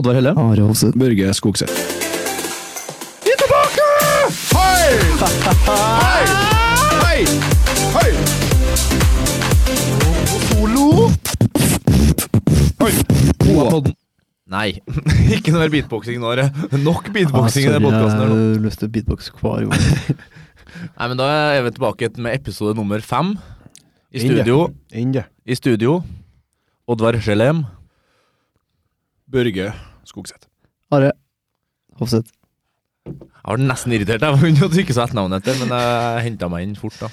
Oddvar Helle. Are Hovseth. Børge Skogseth. Vi er tilbake! Hei! Hei! Hei! Hei! Solo. Hei. Podden. Nei, ikke noe mer beatboxing nå. Are. Nok beatboxing i den podkasten. Jeg har lyst til å beatboxe hver gang. Nei, men Da er vi tilbake med episode nummer fem. I studio, Inde. det. i studio Oddvar Gelem. Børge Skogseth. Are Hofseth. Jeg var nesten irritert jeg begynte å trykke seg etternavnet etter, men jeg henta meg inn fort. da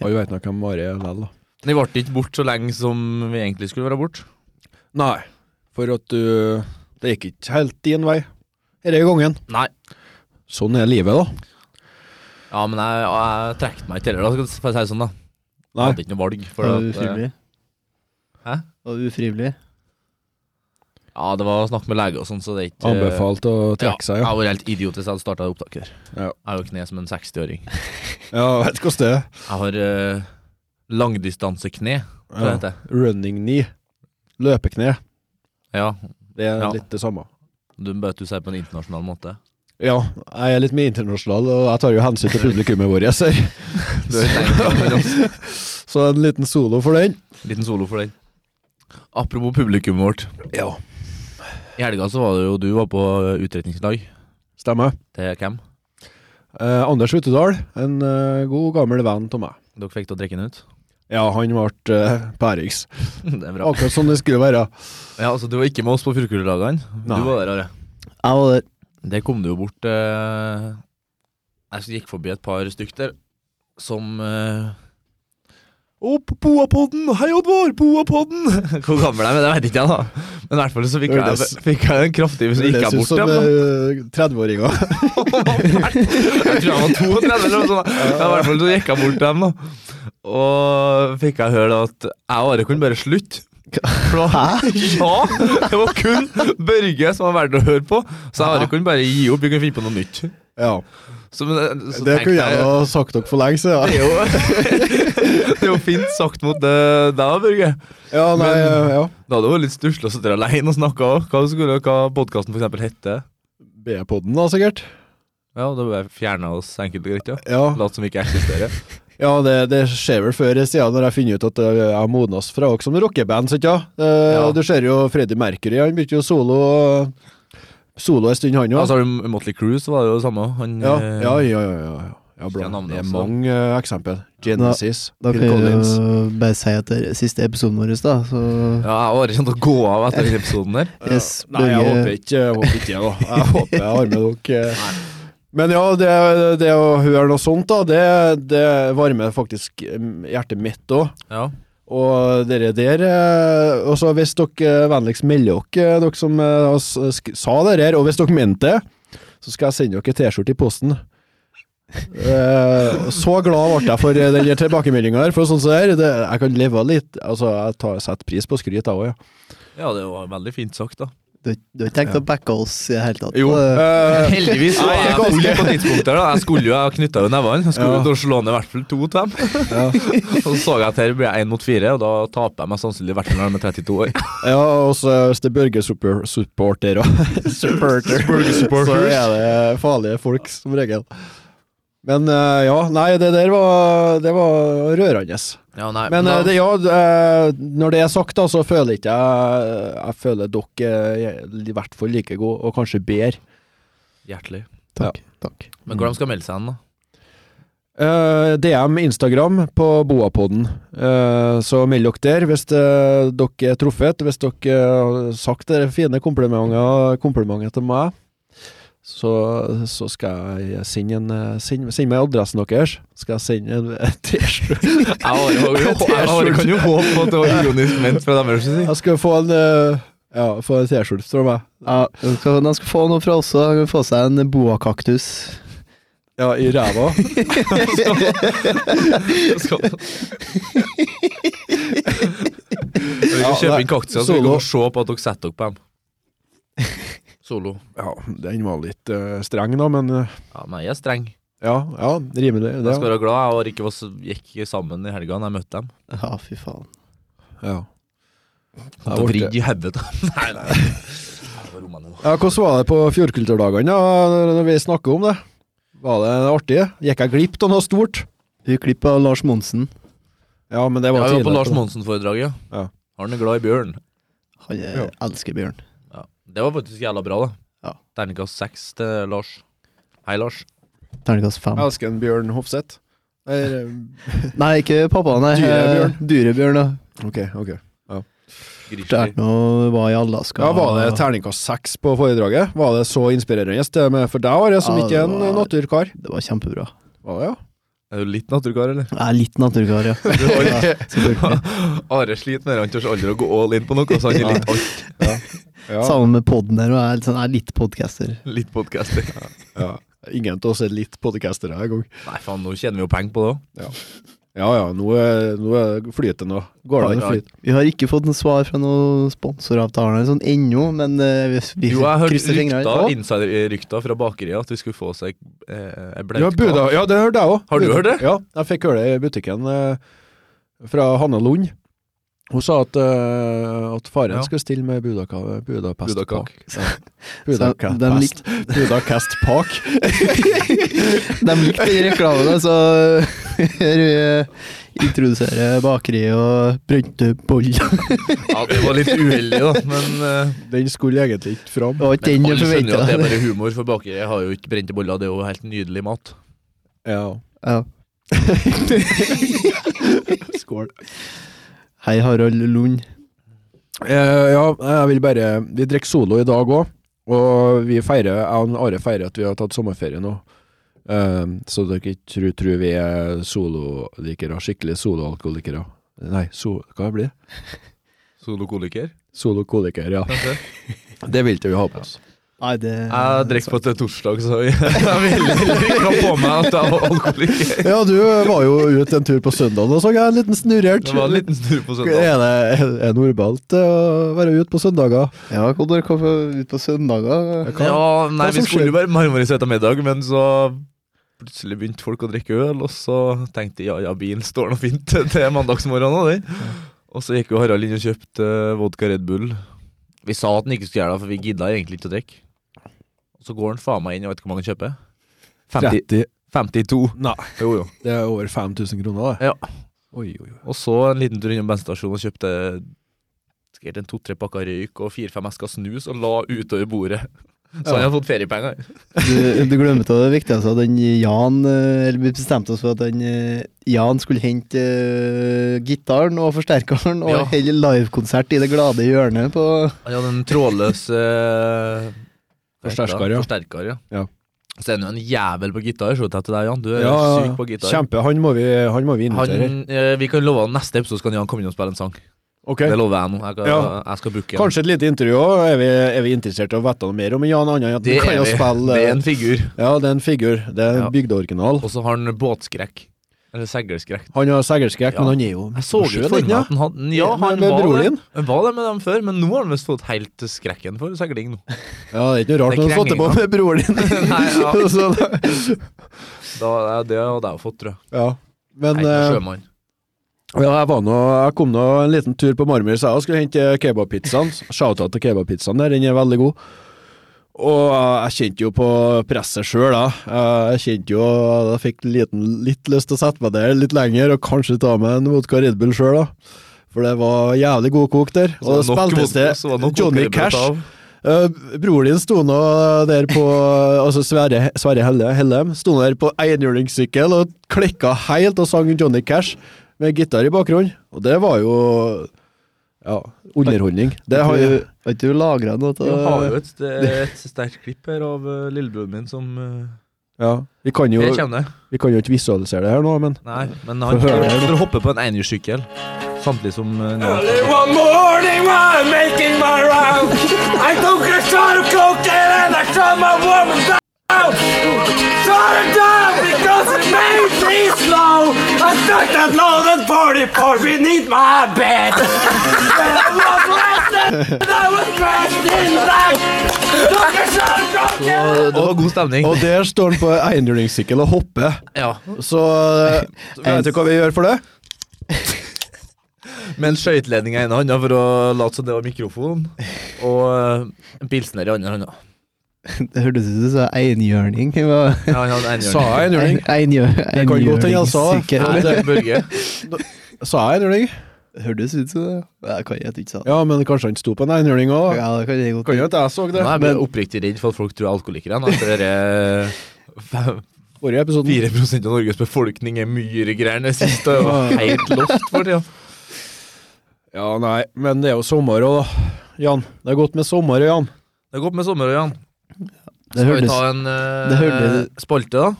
Alle veit nok hvem Are er likevel, da. Vi ble ikke borte så lenge som vi egentlig skulle være borte. Nei, for at du Det gikk ikke helt din vei denne gangen. Nei. Sånn er livet, da. Ja, men jeg, jeg trekte meg ikke heller, for å si det sånn. da Jeg Nei. hadde ikke noe valg. For Var at, du eh, ufrivillig? Hæ? Var du ufrivillig? Ja, det var snakk med lege og sånn, så det er ikke Anbefalt å trekke seg, ja. Jeg var helt idiot hvis jeg hadde starta opptaket her. Ja. Jeg har jo kne som en 60-åring. Ja, vet ikke hvordan det er. Jeg har uh, langdistansekne, hva Ja. heter Running knee. Løpekne. Ja, Det er Ja. litt det samme. du bøter du seg på en internasjonal måte. Ja, jeg er litt mer internasjonal, og jeg tar jo hensyn til publikummet vårt. oss. Så en liten solo for den. Liten solo for den. Apropos publikummet vårt. Ja. I helga så var det jo du var på utretningslag. Stemmer. Til hvem? Eh, Anders Utedal, en eh, god gammel venn av meg. Dere fikk til å drikke den ut? Ja, han ble eh, på Det er bra. Akkurat sånn det skulle være. Ja, altså Du var ikke med oss på Furkulelagene. Du Nei. var der, Are. Jeg var der. Der kom du jo bort eh, Jeg gikk forbi et par stykk der som eh, Å, Boapodden! Hei, Oddvar! Boapodden! Hvor gammel er jeg? Men det vet ikke jeg, da. Men i hvert fall så fikk jeg, fikk jeg en kraftig hvis jeg gikk Det jeg ser ut bort som til dem. da. eh, 30-åringer. Jeg tror jeg var 32 eller noe sånt. Ja, I hvert fall så gikk jeg bort til dem, da. Og fikk jeg høre at jeg og Are kunne bare slutte. Hæ? ja! Det var kun Børge som var verdt å høre på. Så jeg og Are kunne bare gi opp. Vi kunne finne på noe nytt. Ja, Så, men, så det kunne jeg ha sagt dere for lenge Det siden. jo, det er jo fint sagt mot deg, deg, Børge. Ja, nei, Men- eh, ja. Da hadde det vært litt stusslig å sitte alene og snakke. Hva skulle hva podkasten f.eks. hete? B-podden da, sikkert. Ja, da bør jeg fjerne oss enkelt og greit, ja. Ja, Lat som ikke eksisterer. ja det, det skjer vel før i sida når jeg finner ut at eh, jeg har modnes fra dere som rockeband, ja? Eh, Ja. Du ser jo Freddie Mercury, han begynte jo solo Solo en stund, han Ja, òg. så har du Motley Cruise, var det jo det samme. Han, Ja, eh, ja, ja. ja, ja, ja. bra. Det er også. mange uh, eksempel. Genesis, Da Phil kan Da jeg vi bare si at det er siste episoden vår, da, så Ja, jeg har ikke å gå av etter den episoden der. yes, Nei, jeg håper ikke jeg håper ikke, da. Jeg håper jeg har med dere. Men ja, det, det å høre noe sånt, da, det, det varmer faktisk hjertet mitt òg. Ja. Og dere der eh, Og så hvis dere eh, vennligst melder dere, dere som eh, sa det her, og hvis dere mente det, så skal jeg sende dere T-skjorte i posten. Eh, så glad ble jeg for eh, den tilbakemeldinga her. For sånn som det her, det, jeg kan leve litt Altså, jeg tar, setter pris på skryt, jeg òg, ja. ja, det var veldig fint sagt, da. Du, du har ikke tenkt å backe oss i det hele tatt? Jo, eh, Heldigvis var Nei, jeg ganske- full på tidspunktet. da Jeg skulle jo ha knytta jo nevene. Jeg skulle Ja. slå ned i hvert fall to til dem. ja. Så så jeg at her blir jeg én mot fire, og da taper jeg meg sannsynlig i hvert fall når de er 32 år. Ja, og så hvis det er Børge-supporter Supporter. Så er det farlige folk, som regel. Men eh, ja, nei, det der var, det var rørende. Ja, nei, Men da, eh, det, ja, eh, når det er sagt, da, så føler ikke jeg Jeg føler dere er i hvert fall like gode, og kanskje bedre. Hjertelig. takk. takk. Men hvordan skal melde seg hen, da? Uh, DM Instagram på Boapodden. Uh, så meld dere der hvis eh, dere er truffet. Hvis dere har sagt det fine komplimenter komplimentet til meg, så, så skal jeg sende, en, eh, send, send meg adressen deres. Skal jeg sende en eh, T-skjorte. Jeg har- kan jo håpe på at det var ironisk ment fra deres side. Jeg skal få en eh, Ja, få en T-skjorte fra meg. Ja, de skal, de skal få noe fra oss òg. Få seg en boakaktus. Ja, i ræva. Skal- Vi kan kjøpe inn kaktuser, så vi kan se på at dere setter dere på dem. Solo. Ja, den var litt uh, streng, da, men uh, Ja, men jeg er streng. ja, ja, rimelig. Jeg skal være glad jeg og ikke Voss gikk sammen i helga da jeg møtte dem. Ja, fy faen. ja. Til å i hodet. Nei, nei. rommene. Ja, hvordan var det på Fjordkulturdagene, da, når vi snakker om det? Var det artig? Gikk jeg glipp av noe stort? Vi glipp av Lars Monsen. Ja, men det Ja, var vi var på. Lars Monsen-foredraget. Ja. Han er glad i bjørn. Han eh, Ja. elsker bjørn. Det var faktisk jævla bra, da. Ja. Terningkast seks til Lars. Hei, Lars. Terningkast fem. Jeg elsker en Bjørn Hofseth. Eller, Nei, ikke pappa, nei. Dyrebjørn. Eh, Dyrebjørn, da. ok, ok. Det er noe var i Alaska. Ja, Var det terningkast seks på foredraget? Var det så inspirerende det med for deg, Are, som Ja, ikke er en naturkar? Det var kjempebra. Var det, ja? Er du litt naturkar, eller? Jeg er litt naturkar, ja. ja. Are sliter med det. Han tør aldri å gå all in på noe, så han er litt alt. ja. Sammen med podden her, og er litt, sånn, er litt podcaster. Litt podcaster. ja. Ingen av oss er litt podcastere en gang. Nei, faen, nå tjener vi jo penger på det òg. Ja ja, nå er, nå er flyter nå. Går det an å Ja, ja. flyte? Vi har ikke fått noe svar fra noen sponsoravtaler sånn ennå, men eh, vi, vi Jo, jeg krysser fingrene. rykter, Å, insiderrykta fra bakeriet at vi skulle få oss ei eh, ei Ja, bleiktak. Buda, ja, det hørte jeg òg. Har du hørt det? Ja, jeg fikk høre det i butikken eh, fra Hanne Lund. Hun sa at, uh, at faren Ja. skulle stille med Budaka, Budapest Budakak. Budakast de Budapest, Budapest De likte den reklamen, så her vi introduserer bakeri og brente boller. Ja, det var litt uheldig, da. Men, uh, Den skulle egentlig ikke fram. Ikke men alle skjønner jo at det er bare humor, for bakeriet har jo ikke brente boller. Det er jo helt nydelig mat. Ja. Ja. Skål. Hei, Harald Lund. Eh, ja, jeg vil bare Vi drikker Solo i dag òg, og vi feirer Jeg og Are feirer at vi har tatt sommerferie nå. Eh, så dere ikke tror, tror vi er sololikere, skikkelig soloalkoholikere. Nei, so, hva blir det? Solokoliker. Solokoliker, ja. Det vil ikke vi ha på oss. Nei, det Jeg drikker på til torsdag, så jeg heller ikke ha på meg at jeg er alkoholiker. Ja, du var jo ute en tur på søndag, og så jeg en liten snurrert. Det var en liten snurr på søndag. Er det er det normalt eh, å være ute på søndager? Ja, hvor dere kom ut på søndager? Ja, nei, vi skulle jo være marmorisert middag, men så plutselig begynte folk å drikke øl, og så tenkte jeg ja, ja, bilen står nå fint til mandagsmorgenen. og. Og så gikk jo Harald inn og kjøpte vodka Red Bull. Vi sa at den ikke skulle gjøre det, for vi gidda egentlig ikke å drikke. Så går han faen meg inn, og vet ikke hvor mange han kjøper. 50, 30 52. Nei, Jo, jo. det er over 5000 kroner, det. Ja. Oi, oi, oi. Og så en liten tur innom bensinstasjonen og kjøpte sikkert en to-tre pakker røyk og fire-fem esker snus og la utover bordet. Så han Ja. har fått feriepenger. Du, du glemte det viktigste, at den Jan eh, Eller vi bestemte oss for at den eh, Jan skulle hente uh, gitaren og forsterkeren og Ja. holde livekonsert i det glade hjørnet på Han hadde en trådløs det? Forsterker, ja. Forsterker, ja. Ja. Så er han jo en jævel på gitar. Så til deg, Jan. Du er Ja, syk på gitar. Kjempe. Han må vi, han må vi invitere. Han, eh, vi kan love at neste episode skal Jan komme inn og spille en sang. Okay. Det lover jeg nå. Jeg, kan, Ja. jeg skal booke. Kanskje et lite intervju òg. Er, vi- er vi interessert i å vite noe mer om Jan Anna? Det Det er en figur. Ja, det er en figur. Det er en Ja. bygdeoriginal. Og så har han båtskrekk. Eller seglskrekk. Han har seglskrekk, Ja. men han er jo Jeg så sjøl, for meg at han hadde Ja, han med var broren det. din? Var det med dem før, men nå har han visst fått helt skrekken for seiling nå. Ja, det er ikke noe rart du har fått det på med broren din. Nei, ja. Da- det hadde jeg jo fått, tror jeg. ja. Men ikke eh, sjømann. ja, jeg, var nå, jeg kom nå en liten tur på Marmor, så jeg skulle hente kebabpizzaen. Shout-out til kebabpizzaen der, den er veldig god. Og jeg kjente jo på presset sjøl, da. Eh, Jeg kjente jo Jeg fikk liten, litt lyst til å sette meg der litt lenger, og kanskje ta med en vodka Red Bull sjøl, da. For det var jævlig god kok der. Og det spiltes det Johnny Cash. Uh, broren din sto nå der på Altså Sverre, Sverre Helle, Hellem sto der på enhjørningssykkel og klikka helt og sang Johnny Cash med gitar i bakgrunnen. Og det var jo Ja, underholdning. Det har jo Har ikke du lagra noe Vi har jo et, et sterkt klipp her av uh, lillebroren min som uh, Ja, vi kan jo Det kommer det. Vi kan jo ikke visualisere det her nå, men Nei, men han Få høre det, hopper på en enhjulssykkel samtidig som uh, Njan- One morning while I'm making my rounds, I took a shot of cocaine and I shot my woman down. Shot her down because it made me slow. I stuck that loaded 44 beneath my bed. I was arrested, I was dressed in black. Cocaine. Det var god stemning. Og der står han på enhjulingssykkel og hopper. Ja. Så eh, vet du hva vi gjør for det? Med en skøyteledning i ene hånda for å late som det var mikrofon, og eh, en pilsner i andre hånda. Det hørtes ut som du sa einhjørning. Ja, han Sa jeg en hjørning? Einhjør- Det kan godt hende jeg sa det. Nei. Sa jeg enhjørning? Det hørtes ut som det. Jeg kan jeg ikke sa det. Ja, men kanskje han sto på en enhjørning òg? Ja, det kan jeg godt Kan jo at jeg så det. er jeg blir oppriktig redd for at folk tror jeg er alkoholiker igjen. At dere fem- Forrige episoden. 4% av Norges befolkning er myregreiene sist Det var helt lost for tida. Ja, nei, men det er jo sommer òg, da. Jan. Det er godt med sommer, Jan. Det er godt med sommer, Jan. Det Skal vi ta en uh, spalte, da?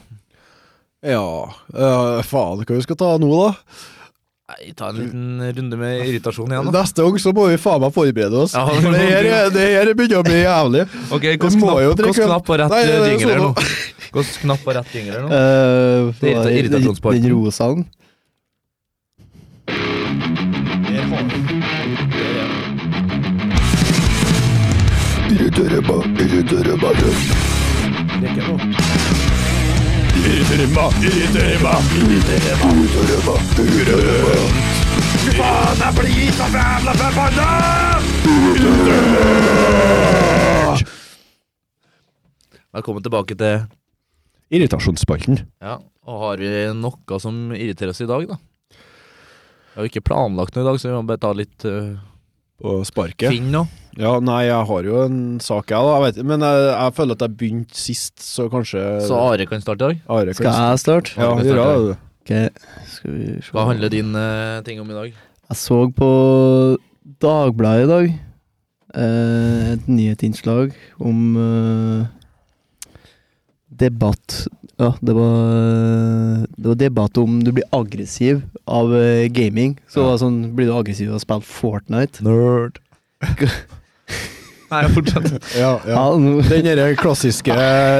Ja uh, Faen, hva vi skal ta nå, da? Nei, ta en liten runde med irritasjon igjen, da. Neste gang så må vi faen meg forberede oss. Ja, det her, er- det her begynner å bli jævlig. Ok, Hvilken må er det nå? hvilken knapp og rett Nei, det er Irritasjonsparten. Den sånn nå? Knapp på rett jingle her nå? Eh, Det er irrita- den- jævla forbanna! Velkommen tilbake til Irritasjonsspalten. Ja, og har vi noe som irriterer oss i dag, da? Jeg har ikke planlagt noe i dag, så vi må bare ta litt uh, På sparket. Finn nå. Ja, nei, jeg har jo en sak, jeg, da. Jeg vet, men jeg, jeg føler at jeg begynte sist, så kanskje Så Are kan starte i dag. Are Skal jeg starte? Ja, gjør det. Okay. skal vi se. Hva handler din uh, ting om i dag? Jeg så på Dagbladet i dag Uh, et nyhetsinnslag om uh, debatt Ja, det var, det var debatt om du blir aggressiv av eh, gaming. Så var sånn, blir du aggressiv av å spille Fortnite? Nerd. Nei, fortsett. Ja, ja. Ja, nå- Den derre klassiske,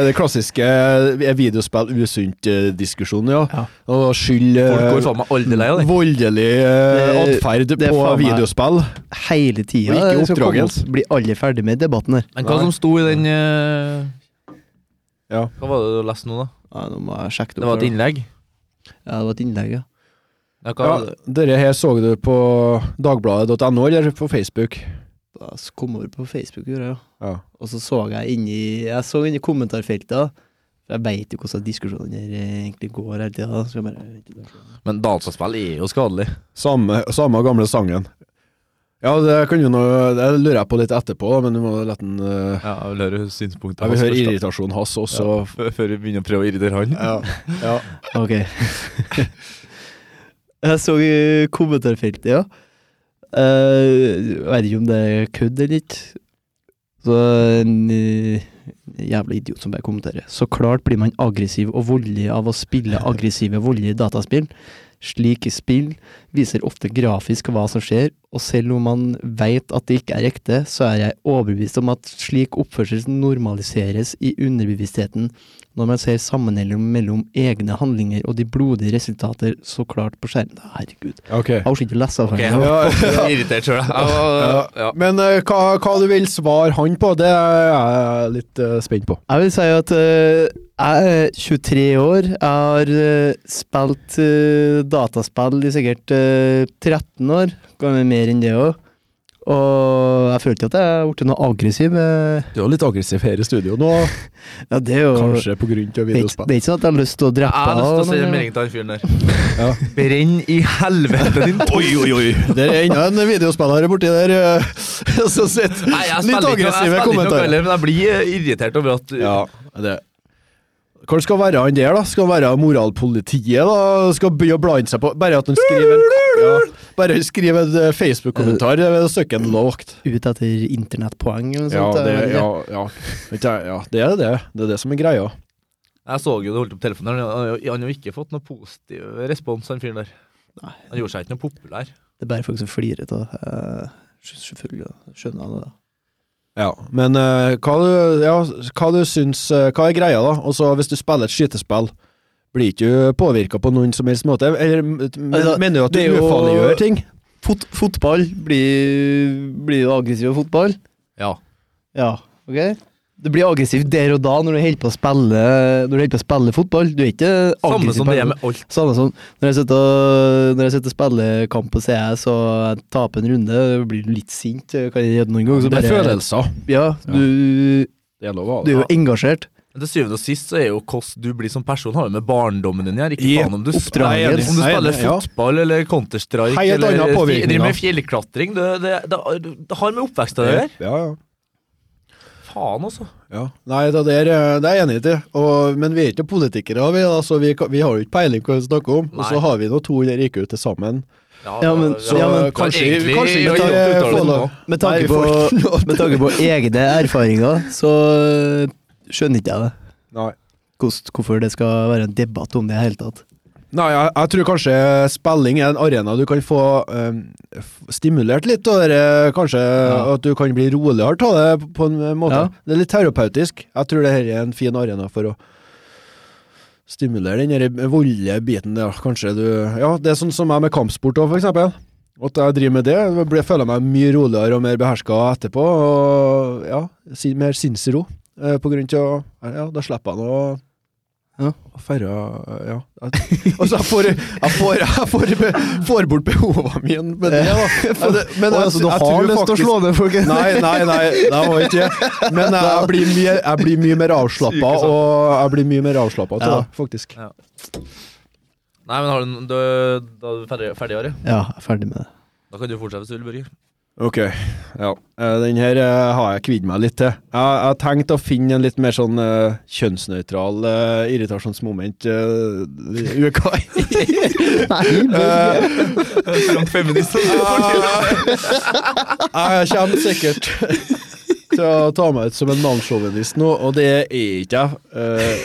det klassiske er videospill usunt-diskusjonen, ja. Ja. Og skyld eh, Folk går faen meg aldri lei av det. voldelig eh, Det- atferd det er på faen meg- videospill. hele tida. Og ikke det skal komme Blir alle ferdig med debatten her? Men hva Nei. som sto i den eh, Ja. Hva var det du leste nå, da? Ja, nå må jeg sjekke Det var et innlegg? Ja, det var et innlegg, ja. Ja, ja, Dere her så du på dagbladet.no eller på Facebook? Da kom over på Facebook, gjorde jeg, ja. Ja. Og så så jeg inni Jeg så inni kommentarfeltet. Jeg veit jo hvordan diskusjonen her egentlig går hele tida. Så jeg bare Men dataspill er jo skadelig. Samme, samme gamle sangen. Ja, det kan jo nå Det lurer jeg på litt etterpå, men du må la den uh, Ja, jeg vil høre synspunktet Jeg vil hans høre først, da. irritasjonen hans også. Ja, Før vi begynner å prøve å irritere han. Ja. ja. Ok. jeg så i kommentarfeltet, ja. Uh, vet ikke om det er kødd eller ikke. Så en uh, jævla idiot som bare kommenterer. Så klart blir man aggressiv og voldelig av å spille aggressive, voldelige dataspill. Slike spill viser ofte grafisk hva som skjer, og selv om man veit at det ikke er ekte, så er jeg overbevist om at slik oppførsel normaliseres i underbevisstheten når man ser sammenhengen mellom egne handlinger og de blodige resultater så klart på skjermen. Herregud. Ok. Jeg orker ikke å lese av okay, Jeg er irritert sjøl, jeg. Ja. Ja. Men uh, hva, hva du vil svare han på, det er jeg litt uh, spent på. Jeg vil si at eh, jeg er 23 år. Jeg har eh, spilt eh, dataspill i sikkert eh, 13 år. Kan være mer enn det òg. Og jeg følte at jeg har blitt noe aggressiv. eh. Du er litt aggressiv her i studio nå, Ja, det er jo kanskje på grunn av det er, videospill. det er ikke sånn at jeg har lyst til å Jeg har lyst til å si en melding til han fyren der. Ja. Brenn i helvete din Oi, oi, oi! Det er enda en videospiller borti der eh, som sitter Nei, jeg litt spiller ikke, noe- jeg aggressive spiller ikke noe kommentarer. heller, men jeg blir eh, irritert over at Ja, det Hva skal være han der, da? Skal han være moralpolitiet, da? Skal begynne å blande seg på Bare at han skriver en ja, Bare skriv en eh, Facebook-kommentar, søker en lovakt. Ut etter internettpoeng eller noe Ja, sånt. det, ja, ja. Vet jeg, ja, det er det. Det er det som er greia. Jeg så jo du holdt opp telefonen der. Han har Han ikke fått noe positiv respons, han fyren der. Nei. Han gjorde seg ikke noe populær. Det er bare folk som flirer av det. Eh, Selvfølgelig skjønner jeg det. da. Ja, men uh, hva, du, ja, hva du syns uh, Hva er greia, da? Og hvis du spiller et skytespill, blir ikke du påvirka på noen som helst måte? Eller men, Altså, mener du at du det ufarliggjør ting? Fot fotball. Blir, blir du aggressiv fotball? Ja. Ja, ok. Du blir aggressiv der og da når du holder på å spille Når du holder på å spille fotball. Du er ikke Samme som det er med alt. Samme som når jeg sitter og, når jeg sitter og spiller kamp på CS og jeg taper en runde, blir du litt sint. Kan jeg gjøre noen gang, så Det er bare- følelser. Ja, du, ja. er lov du er det. jo engasjert. Men til syvende og sist så er jo hvordan du blir som person, har jo med barndommen din å gjøre. Ikke I faen om du, oppdraget. om du spiller fotball eller Counter-Strike eller driver med fjellklatring. Det, det, det, det har med oppvekst å gjøre. Ja, ja. Faen, altså. Ja. Nei, det, der, eh, det er jeg enig i. Og, men vi er ikke politikere, vi, altså, vi, vi har jo ikke peiling på hva vi snakker om. Og så har vi nå 200 IQ til sammen. Ja, men- Så Ja, men kanskje, egentlig- kanskje vi tar ja, uttaler få det nå. Med tanke, på, får med tanke på egne erfaringer, så skjønner ikke jeg det. Nei. Hvorfor det skal være en debatt om det i det hele tatt. Nei, jeg, jeg tror kanskje spilling er en arena du kan få eh, stimulert litt, og er kanskje Ja. at du kan bli roligere av det på en måte. Ja. Det er litt terapeutisk. Jeg tror det her er en fin arena for å stimulere den voldelige biten der. Kanskje du Ja, det er sånn som jeg med kampsport òg, for eksempel. At jeg driver med det. Jeg føler meg mye roligere og mer beherska etterpå. Og ja, mer sinnsro. Eh, på grunn til å Ja, da slipper jeg nå Ja. Færre Ja. Altså, jeg får, jeg får, jeg får, får bort behovene mine med det, da. Ja, det- Men jeg, altså, du har lyst til å slå ned folk? Nei, nei, nei, det var ikke det. Men jeg, jeg, blir mye, jeg blir mye mer avslappa, og jeg blir mye mer avslappa til Ja. det, faktisk. Nei, men har du, du, da er du ferdig, ferdig Ari? Ja, jeg er ferdig med det. Da kan du fortsette hvis du vil, Børge. Ok, ja. Eh, Den her eh, har jeg kvidd meg litt til. Jeg har tenkt å finne en litt mer sånn uh, kjønnsnøytral uh, irritasjonsmoment uh, uka. Eh, Frank feminist. Jeg kommer sikkert til å ta meg ut som en mannssjåvinist nå, og det er ikke jeg. Uh,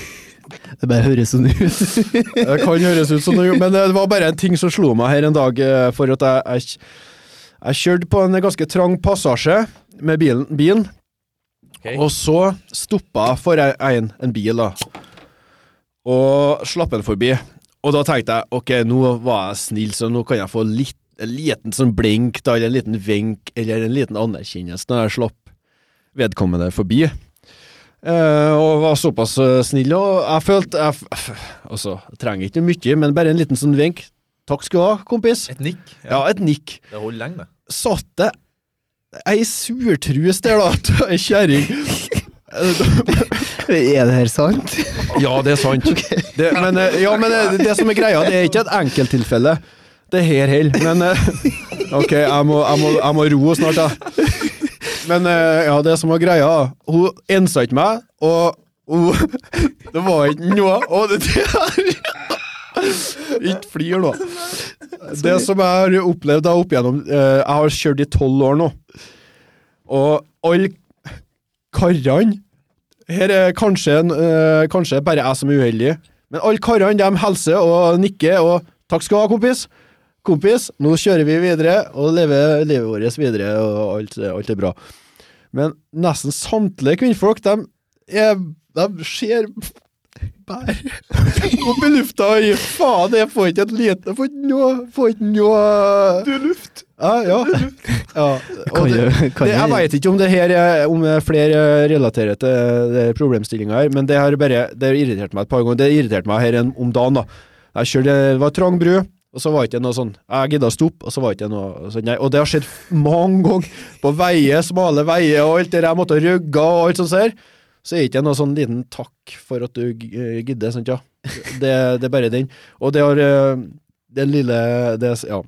Det bare høres sånn ut. Det kan høres ut som noe, men det var bare en ting som slo meg her en dag, for at jeg, jeg, jeg kjørte på en ganske trang passasje med bilen, bilen Okay. og så stoppa jeg for en, en bil da, og slapp den forbi. Og da tenkte jeg, ok, nå var jeg snill, så nå kan jeg få litt, en liten sånn blink, da, eller en liten vink, eller en liten anerkjennelse når jeg slapp vedkommende forbi. Eh, og var såpass eh, snill, og jeg følte jeg, Altså, jeg trenger ikke mye, men bare en liten sånn vink. Takk skal du ha, kompis. Et nikk. Ja, et nikk. Det holder lenge, det. Satt det ei surtrus der, da, ei kjerring. Er det her sant? Ja, det er sant. Det, men, eh, ja, men det, det som er greia, det er ikke et enkelttilfelle. Det er her heller. Men eh, OK, jeg må, jeg må, jeg må ro snart, da. Men eh, ja, det som var greia, hun ensa ikke meg, og hun Det var ikke noe Og det, det Ikke flir nå. Det som jeg har opplevd opp igjennom eh, Jeg har kjørt i tolv år nå, og alle karene her er kanskje, en, øh, kanskje bare jeg som er uheldig, men alle karene de hilser og nikker og 'takk skal du ha, kompis'. Kompis, nå kjører vi videre og lever livet vårt videre, og alt, alt er bra. Men nesten samtlige kvinnfolk, de, er, de ser bare opp i lufta og gi faen, jeg får ikke et lite Får ikke noe Får ikke noe Du er luft. Ja, ja. ja. Og Kan det, kan det, jeg vet veit ikke om det her er- Om flere relaterer til det problemstillinga her, men det har bare Det har irritert meg et par ganger. Det irriterte meg her en- om dagen, da. Jeg kjørte, det var trang bru, og så var det ikke noe sånn Jeg gidda å stoppe, og så var det ikke noe sånn nei. Og det har skjedd mange ganger. På veier, smale veier og alt det der jeg måtte rygge og alt sånt der. Så er det ikke noe sånn liten takk for at du g- gidder, sant, ja. Det, det er bare den. Og det har den Det lille det, Ja.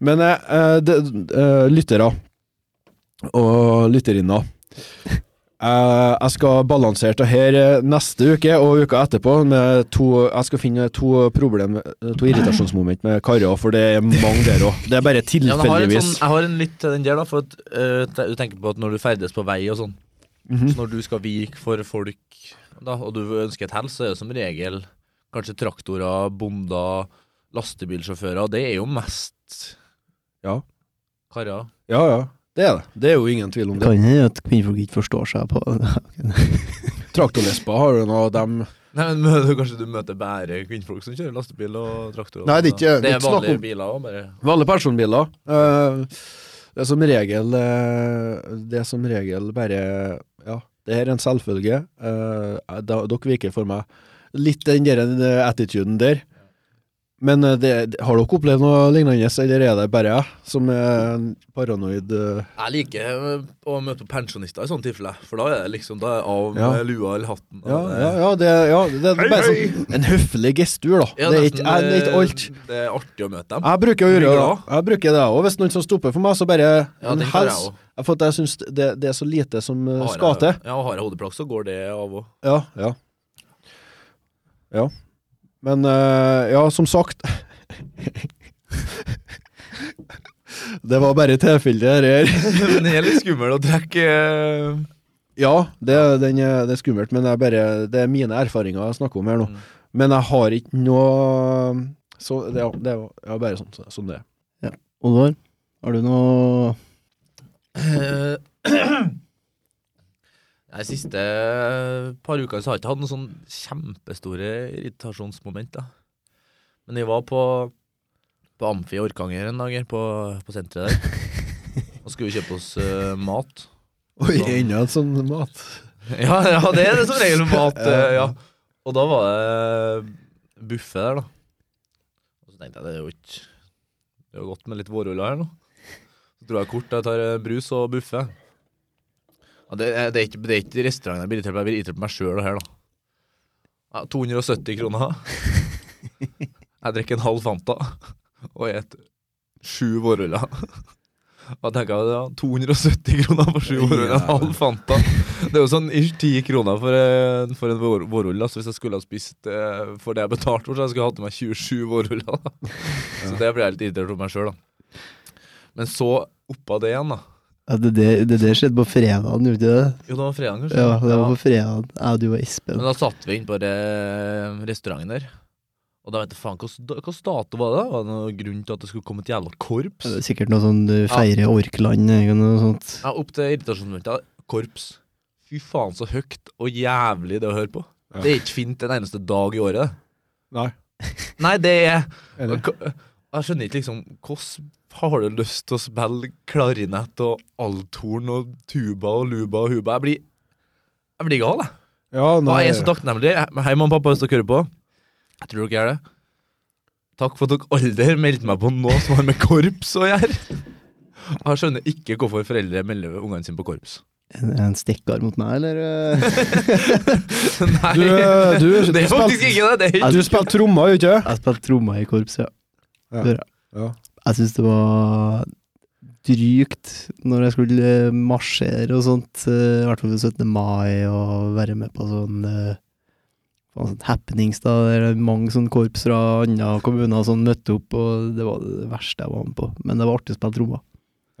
Men eh, eh, det, eh, lyttere og lytterinner eh, Jeg skal balansere det her eh, neste uke og uka etterpå med to Jeg skal finne to problem To irritasjonsmoment med karer, for det er mange der òg. Det er bare Ja, jeg, har tilfeldigvis. sånn, jeg har en litt til den der, da. For at, eh, du tenker på at når du ferdes på vei og sånn, Mhm. så når du skal vike for folk, da, og du ønsker et hell, så er det som regel kanskje traktorer, bonder, lastebilsjåfører. Det er jo mest Ja. karer. Ja, ja. Det er det. Det er jo ingen tvil om Det kan hende at kvinnfolk ikke forstår seg på Traktorlesber har du nå, dem Nei, men møter, Kanskje du møter bare kvinnfolk som kjører lastebil og traktor? Nei, det er ikke- det er vanlige biler òg, bare. Vanlige personbiler. eh, det er som regel eh, Det er som regel bare Ja, det er en selvfølge. Uh, dere virker for meg litt den der eh, attituden der. Men eh, det, har dere opplevd noe lignende, eller er det bare jeg som er paranoid eh? Jeg liker eh, å møte pensjonister i sånne tilfeller, for da er det liksom Da er av Ja. med lua eller hatten. Ja, det- ja, ja, det, ja, det er bare sånn en høflig gestur, da. Ja, det er ikke, jeg, det er ikke alt. Det er artig å møte dem. Jeg bruker å gjøre det. Jeg bruker det òg. Hvis noen som stopper for meg, så bare Ja, en hels. For at jeg syns det, det er så lite som Har skal til. Ja, og har jeg hodeplagg, så går det av òg. Ja, ja. Ja. Men eh, ja, som sagt Det var bare tilfeldig, dette her. Men det er litt skummelt å trekke eh, Ja, det, den er, det er skummelt, men det er, bare, det er mine erfaringer jeg snakker om her nå. Mm. Men jeg har ikke noe Så det, det er bare sånn som det er. Oddvar, har du noe Eh, De siste par ukene så har jeg ikke hatt noen sånn kjempestore irritasjonsmoment. da. Men jeg var på, på Amfi i Orkanger en dag på, på senteret der. Og skulle kjøpe oss uh, mat. Oi, Sånn. enda en sånn mat. Ja, ja, det er det som regel mat. Uh, ja. Og da var det buffé der, da. Og så tenkte jeg det er jo ikke Det er jo godt med litt vårruller her nå. Så dro jeg kort, jeg tar eh, brus og buffé. Det, er, det, er ikke, det er ikke restauranten jeg blir irritert på, jeg blir irritert på meg sjøl her, da. Ja, 270 kroner. Jeg drikker en halv Fanta og et sju vårruller. Da tenker jeg ja, 270 kroner for sju vårruller, en halv Fanta. Det er jo sånn ish 10 kroner for, en- for en vår- vårrull. Så hvis jeg skulle ha spist eh, for det jeg betalte for, så jeg skulle hatt med meg 27 vårruller. Så det blir jeg litt irritert på meg sjøl, da. Men så oppå det igjen, da. Ja, det, det, det der skjedde på fredagen, gjorde ikke det? Jo, det var fredagen, kanskje? Ja, det var på fredagen. Jeg, du og Espen. Men da satt vi inne på re restauranten der. Og da vet jeg faen, hvilken dato var det? Var det noen grunn til at det skulle komme et jævla korps? Det er Sikkert noe sånn du feirer Orkland eller noe sånt. Ja, opp til irritasjonsmomentet. Korps. Fy faen, så høyt og jævlig det å høre på. Ja. Det er ikke fint en eneste dag i året. Nei. Nei, det er. Jeg skjønner ikke liksom Hvordan har du lyst til å spille klarinett og althorn og tuba og luba og huba? Jeg blir Jeg blir gal, jeg. Ja, nei. jeg er så takknemlig. Hei, mamma og pappa, hvis dere hører på. Jeg tror dere gjør det. Takk for at dere aldri meldte meg på noe som har med korps å gjøre. Jeg skjønner ikke hvorfor foreldre melder ungene sine på korps. En, en stikkar mot meg, eller? Nei, Du, du, det er faktisk ikke det. det er Du spilte trommer, gjør du ikke? Jeg spilte trommer i korps, ja. Ja. Jeg. Syns det var drygt når jeg skulle eh, marsjere og sånt, eh, i hvert fall på 17. mai, og være med på sånn sånn happenings. da, Det er mange sånn korps fra andre kommuner sånn møtte opp, og det var det verste jeg var med på. Men det var artig å spille trommer.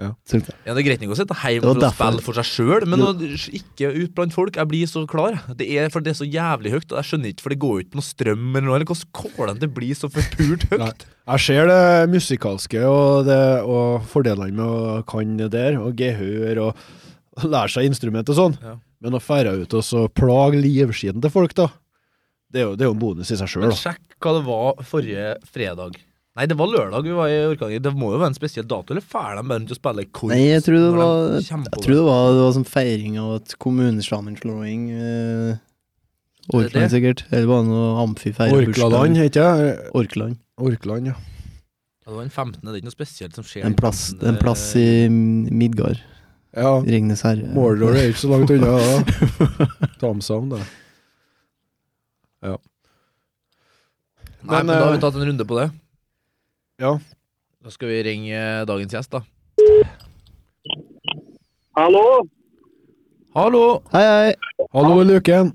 Ja. Jeg. Ja, Det er greit nok å sitte hjemme og spille for seg sjøl, men å, ikke ut blant folk. Jeg blir så klar. Det er, for det er så jævlig høyt, og jeg skjønner ikke, for det går jo ikke på noe strøm eller noe. Eller hvordan kålen det blir så forpult Nei. høyt? Jeg ser det musikalske og, det, og fordelene med å kan det der, og gehør og, og lære seg instrument og sånn. Ja. Men å fære ut og så plage livskiten til folk, da, det er jo, det er jo en bonus i seg sjøl, sjekk hva det var forrige fredag. Nei, det var lørdag vi var i Orkanger. Det må jo være en spesiell dato, eller får de bare rundt og spille korps? Nei, jeg tror det var, de jeg tror det var, det var sånn feiring av et kommunesammenslåing. Eh, det? Orkland, sikkert. Eller var det noe amfifeiring? Orkland, heter ikke? Orkland. Orkland, ja. Ja, det var den 15. Det er ikke noe spesielt som skjer. En plass, en plass i Midgard. Ja, Ringnes herre. Mordor er ikke så langt unna, da. Tamsam, da. Ja. Nei, men, Men, da har vi eh, tatt en runde på det. Ja. Da skal vi ringe dagens gjest, da. Hallo? Hallo! Hei, hei! Hallo, Luken.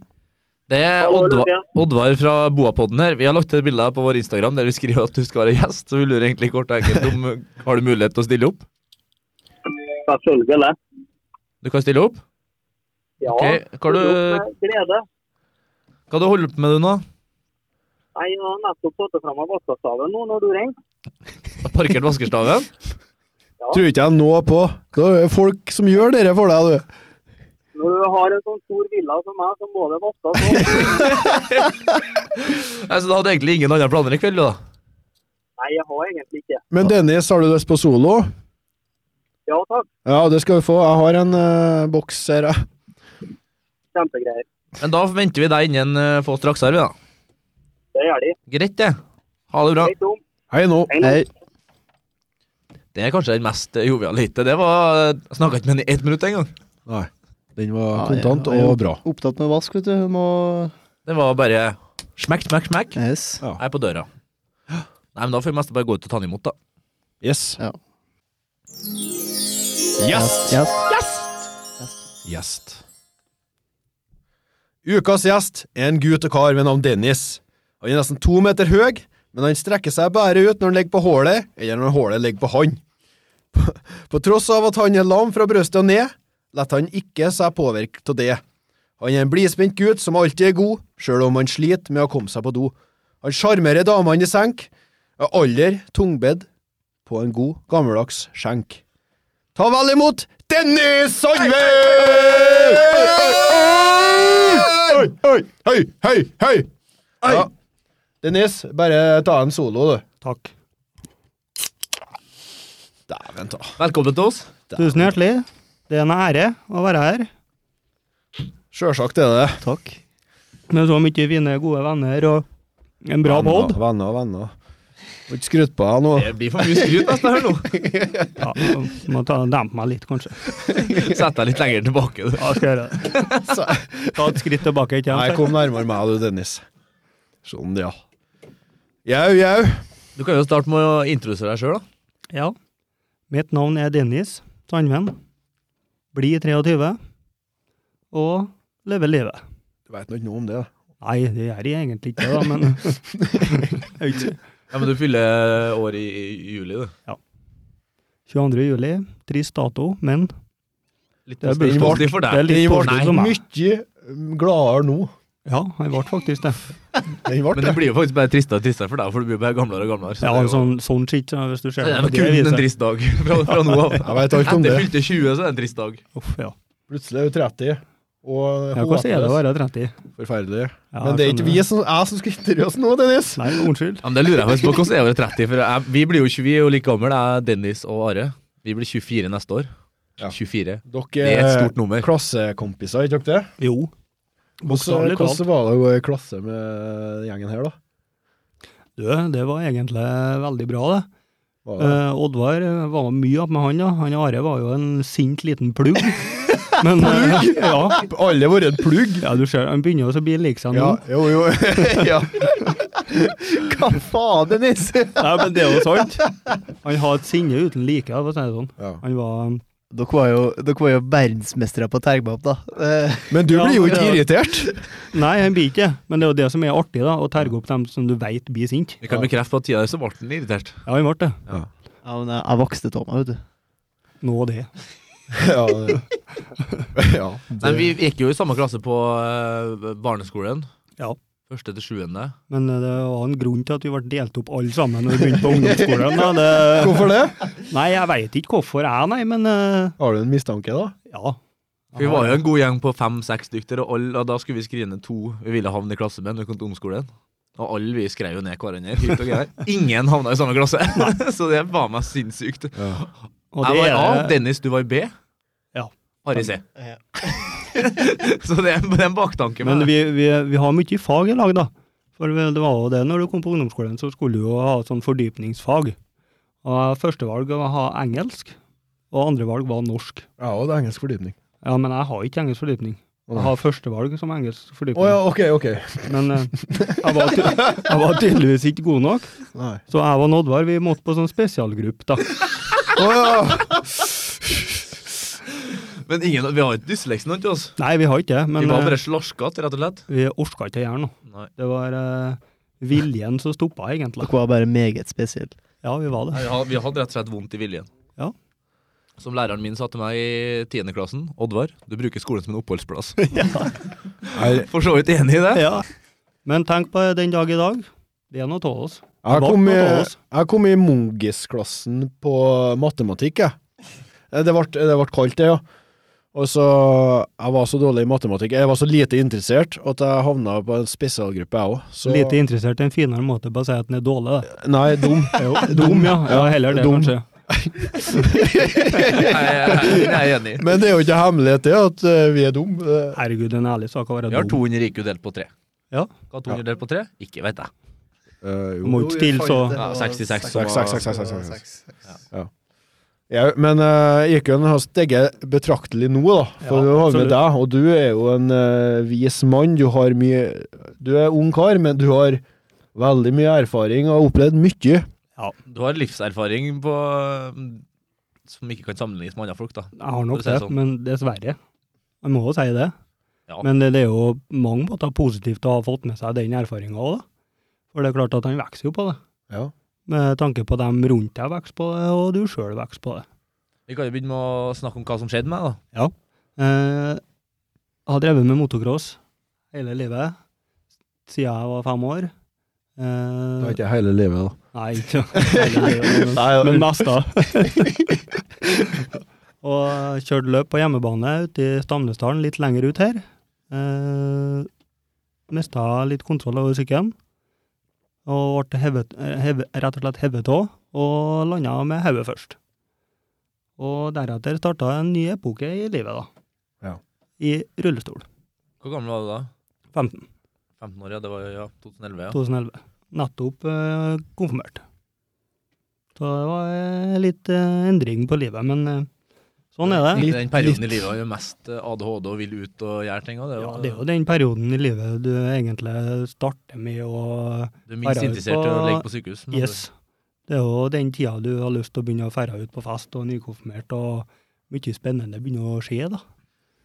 Det er Oddvar, Oddvar fra Boapodden her. Vi har lagt et bilde på vår Instagram der vi skriver at du skal være gjest. Så vi lurer egentlig kort og enkelt om Har du mulighet til å stille opp? Selvfølgelig. Du kan stille opp? Ja. Okay. hva du- glede. Hva du holder på med du nå? Nei, Jeg har nettopp fått fram av vaskestaven nå når du ringer. Parkert vaskestaven? Tror ikke jeg noe på. Det er folk som gjør dere for deg, du. Når du har en sånn stor villa som meg, så må det vaskes òg. Nei, så du hadde egentlig ingen andre planer i kveld, du, da? Nei, jeg har egentlig ikke. Men Dennis, har du lyst på solo? Ja takk. Ja, det skal du få. Jeg har en uh, boks her, jeg. kjempegreier. Men da venter vi deg innen uh, få straks her, vi da. Det gjør de. Greit, det. Ha det bra. Hei, Tom. Hei nå. Hei nå. Hei. Det er kanskje den mest joviale hitet. Det var Jeg snakka ikke med den i ett minutt engang. Nei. Den var kontant ja, ja, ja. og bra. Opptatt med vask, vet du. Må Det var bare smekk, smekk, smekk. Yes. Ja. Jeg er på døra. Nei, men da får vi mest bare gå ut og ta den imot, da. Yes. Ja. Gjest. Yes. Gjest. Ukas gjest er en gutt og kar ved navn Dennis. Han er nesten to meter høy, men han strekker seg bare ut når han ligger på hålet, eller når hålet ligger på han. På, tross av at han er lam fra brystet og ned, lar han ikke seg påvirke av det. Han er en blidspent gutt som alltid er god, sjøl om han sliter med å komme seg på do. Han sjarmerer damene i senk, og aller tungbedd på en god, gammeldags skjenk. Ta vel imot Dennis Sandve! Hei, hei, hei, hei! Ja. Dennis, bare ta en solo, du. Takk. Dæven ta. Velkommen til oss. Tusen hjertelig. Det er en ære å være her Sjølsagt er det. Takk. med så mye fine, gode venner og en bra pod. Venner, og venner. Må ikke skryte på deg nå. Det blir for mye skryt nesten her nå. Ja, må ta, dempe meg litt, kanskje. Sett deg litt lenger tilbake, du. Ja, skal gjøre det. Ta et skritt tilbake. ikke Nei, kom nærmere meg du, Dennis. Sånn, ja. Jau, jau. Du kan jo starte med å introdusere deg sjøl, da. Ja. Mitt navn er Dennis Sandven. Blir 23 og lever livet. Du veit nå ikke noe om det. da. Nei, det gjør jeg egentlig ikke, da, men. Ja, Men du fyller år i, i juli, du. 22. juli, trist dato, men Litt Det er bursdag. for det er deg. litt ble for meg. mye gladere nå. Ja, jeg ble faktisk det. Den ble Men det det. blir jo faktisk bare tristere og tristere for deg, for du blir bare gamlere og gamlere. så Ja, er en jo- sånn, sånn shit, hvis du ser det er det kun en trist dag fra, fra nå av. Jeg vet alt om Etter det. fylte 20, så er det en trist dag. Uff, ja. Plutselig er du 30, og ja, hvordan er det å være 30? Forferdelig. Ja, Men det er ikke vi som, jeg som skal intervjue oss nå, Dennis. Nei, unnskyld. Ja, men Det lurer jeg faktisk på. Hvordan er det å være 30? For jeg, vi blir jo 20, vi er jo like gamle, jeg, Dennis og Are. Vi blir 24 neste år. Ja. 24. Dere Det er et stort nummer. klassekompiser, ikke dere det? Jo. Hvordan, hvordan var det å gå i klasse med gjengen her, da? Du, det var egentlig veldig bra, det. Det? Eh, Oddvar eh, var mye opp med han, da. Han Are var jo en sint liten plugg. Men eh, ja, Alle har vært en plugg. ja, du ser, han begynner også å bli lik seg nå. Ja, jo, jo. ja. Hva faen, Dennis? Nei, men det er jo sant. Han har et sinne uten like, for å si det sånn. Ja. Han var Dere var jo, dere var jo verdensmestere på opp da. Eh, Men du Ja, blir jo ikke ja. irritert. Nei, jeg blir ikke. Men det er jo det som er artig, da. Å terge opp dem som du veit blir sint. Vi kan bekrefte på at tida så ble han irritert. Ja, han ble det. ja, men jeg, jeg vokste av meg, vet du. Nå det. ja, det- ja, Nei, vi gikk jo i samme klasse på eh, barneskolen. Ja. Første til sjuende. Men eh, det var en grunn til at vi ble delt opp alle sammen når vi begynte på ungdomsskolen. Det, Hvorfor det? nei, jeg veit ikke hvorfor jeg, nei, men eh, Har du en mistanke, da? ja. Vi var jo en god gjeng på fem-seks stykker, og, alle, og da skulle vi skrive ned to vi ville havne i klasse med når vi kom til ungdomsskolen. Og alle vi skrev jo ned hverandre. Ingen havna i samme klasse, så det var meg sinnssykt. Ja. Og Jeg var A, Dennis, du var i B. Ari C. Ja. så det er det er en baktanke Men vi, vi, vi har mye fag i lag, da. For det var jo det, når du kom på ungdomsskolen, så skulle du jo ha sånn fordypningsfag. Og Førstevalg var å ha engelsk, og andrevalg var norsk. Ja, og det er engelsk fordypning. Ja, men jeg har ikke engelsk fordypning. Jeg har førstevalg som engelsk fordypning. fordypning. ja, ok, ok. Men eh, jeg, var jeg var tydeligvis ikke god nok, Nei. så jeg og Oddvar vi måtte på sånn spesialgruppe, da. Oh, ja! Men ingen, vi har ikke dysleksi noe til oss. Nei, vi har ikke det, vi var eh, bare slaskete, rett og slett. vi orka ikke å gjøre noe. Nei. Det var uh, viljen som stoppa, egentlig. Dere var bare meget spesielle. Ja, vi var det. Vi hadde, vi hadde rett og slett vondt i viljen. Ja. Som læreren min sa til meg i tiendeklassen, Oddvar, du bruker skolen som en oppholdsplass. ja. For så vidt enig i det. Ja. Men tenk på den dag i dag. Det er noe av oss. Jeg kom i, jeg kom i Mongis-klassen på matematikk, jeg. Eh, Det ble, det ble kaldt, det, ja. Og så Jeg var så dårlig i matematikk. Jeg var så lite interessert at jeg havna på en spesialgruppe, jeg òg. Så Lite interessert i en finere måte på å si at den er dårlig. Da. Nei, dum. Jo, dum, ja. ja. Heller det, dum. kanskje. Jeg, er enig. Men det er jo ikke hemmelighet det at eh, vi er dum. Herregud, er en ærlig sak å være Vi har dum. 200 IQ delt på tre. Ja. Hva er 200 delt på tre? Ikke vet jeg. Uh, jo, må ikke stille så Ja, Ja, men uh, har steget betraktelig nå, da. For Ja, du har med deg, og du er jo en uh, vis mann. Du har mye Du er ung kar, men du har veldig mye erfaring og har opplevd mye. Ja, Du har livserfaring på som ikke kan sammenlignes med andre folk, da. Jeg har nok det, sånn. men dessverre. Jeg må jo si det. Ja. Men det, det er jo mange måter positivt å ha fått med seg den erfaringa òg, da. For det er klart at han vokser jo på det. Ja. Med tanke på dem rundt deg vokser på det, og du sjøl vokser på det. Vi kan jo begynne med å snakke om hva som skjedde med meg, da. Eh, jeg har drevet med motocross hele livet, siden jeg var fem år. Det er ikke hele livet, da. Nei, ikke hele livet, men, mest da. og kjørte løp på hjemmebane ute i Stamnesdalen, litt lenger ut her. Eh, Mista litt kontroll over sykkelen. Og ble hevet, hevet, rett og slett hevet av, og landa med hodet først. Og deretter starta en ny epoke i livet, da. Ja. I rullestol. Hvor gammel var du da? 15. 15 år, ja. Det var ja, 2011, ja. 2011. Nettopp eh, konfirmert. Så det var eh, litt eh, endring på livet, men eh, sånn er det. I den perioden i livet var jo mest eh, ADHD og vil ut og gjøre ting. Og det, Ja, det er jo den perioden i livet du egentlig starter med å Du er minst interessert i å på- ligge på sykehus. Yes. Det er jo den tida du har lyst til å begynne å ferde ut på fest og nykonfirmert, og mye spennende begynner å skje, da.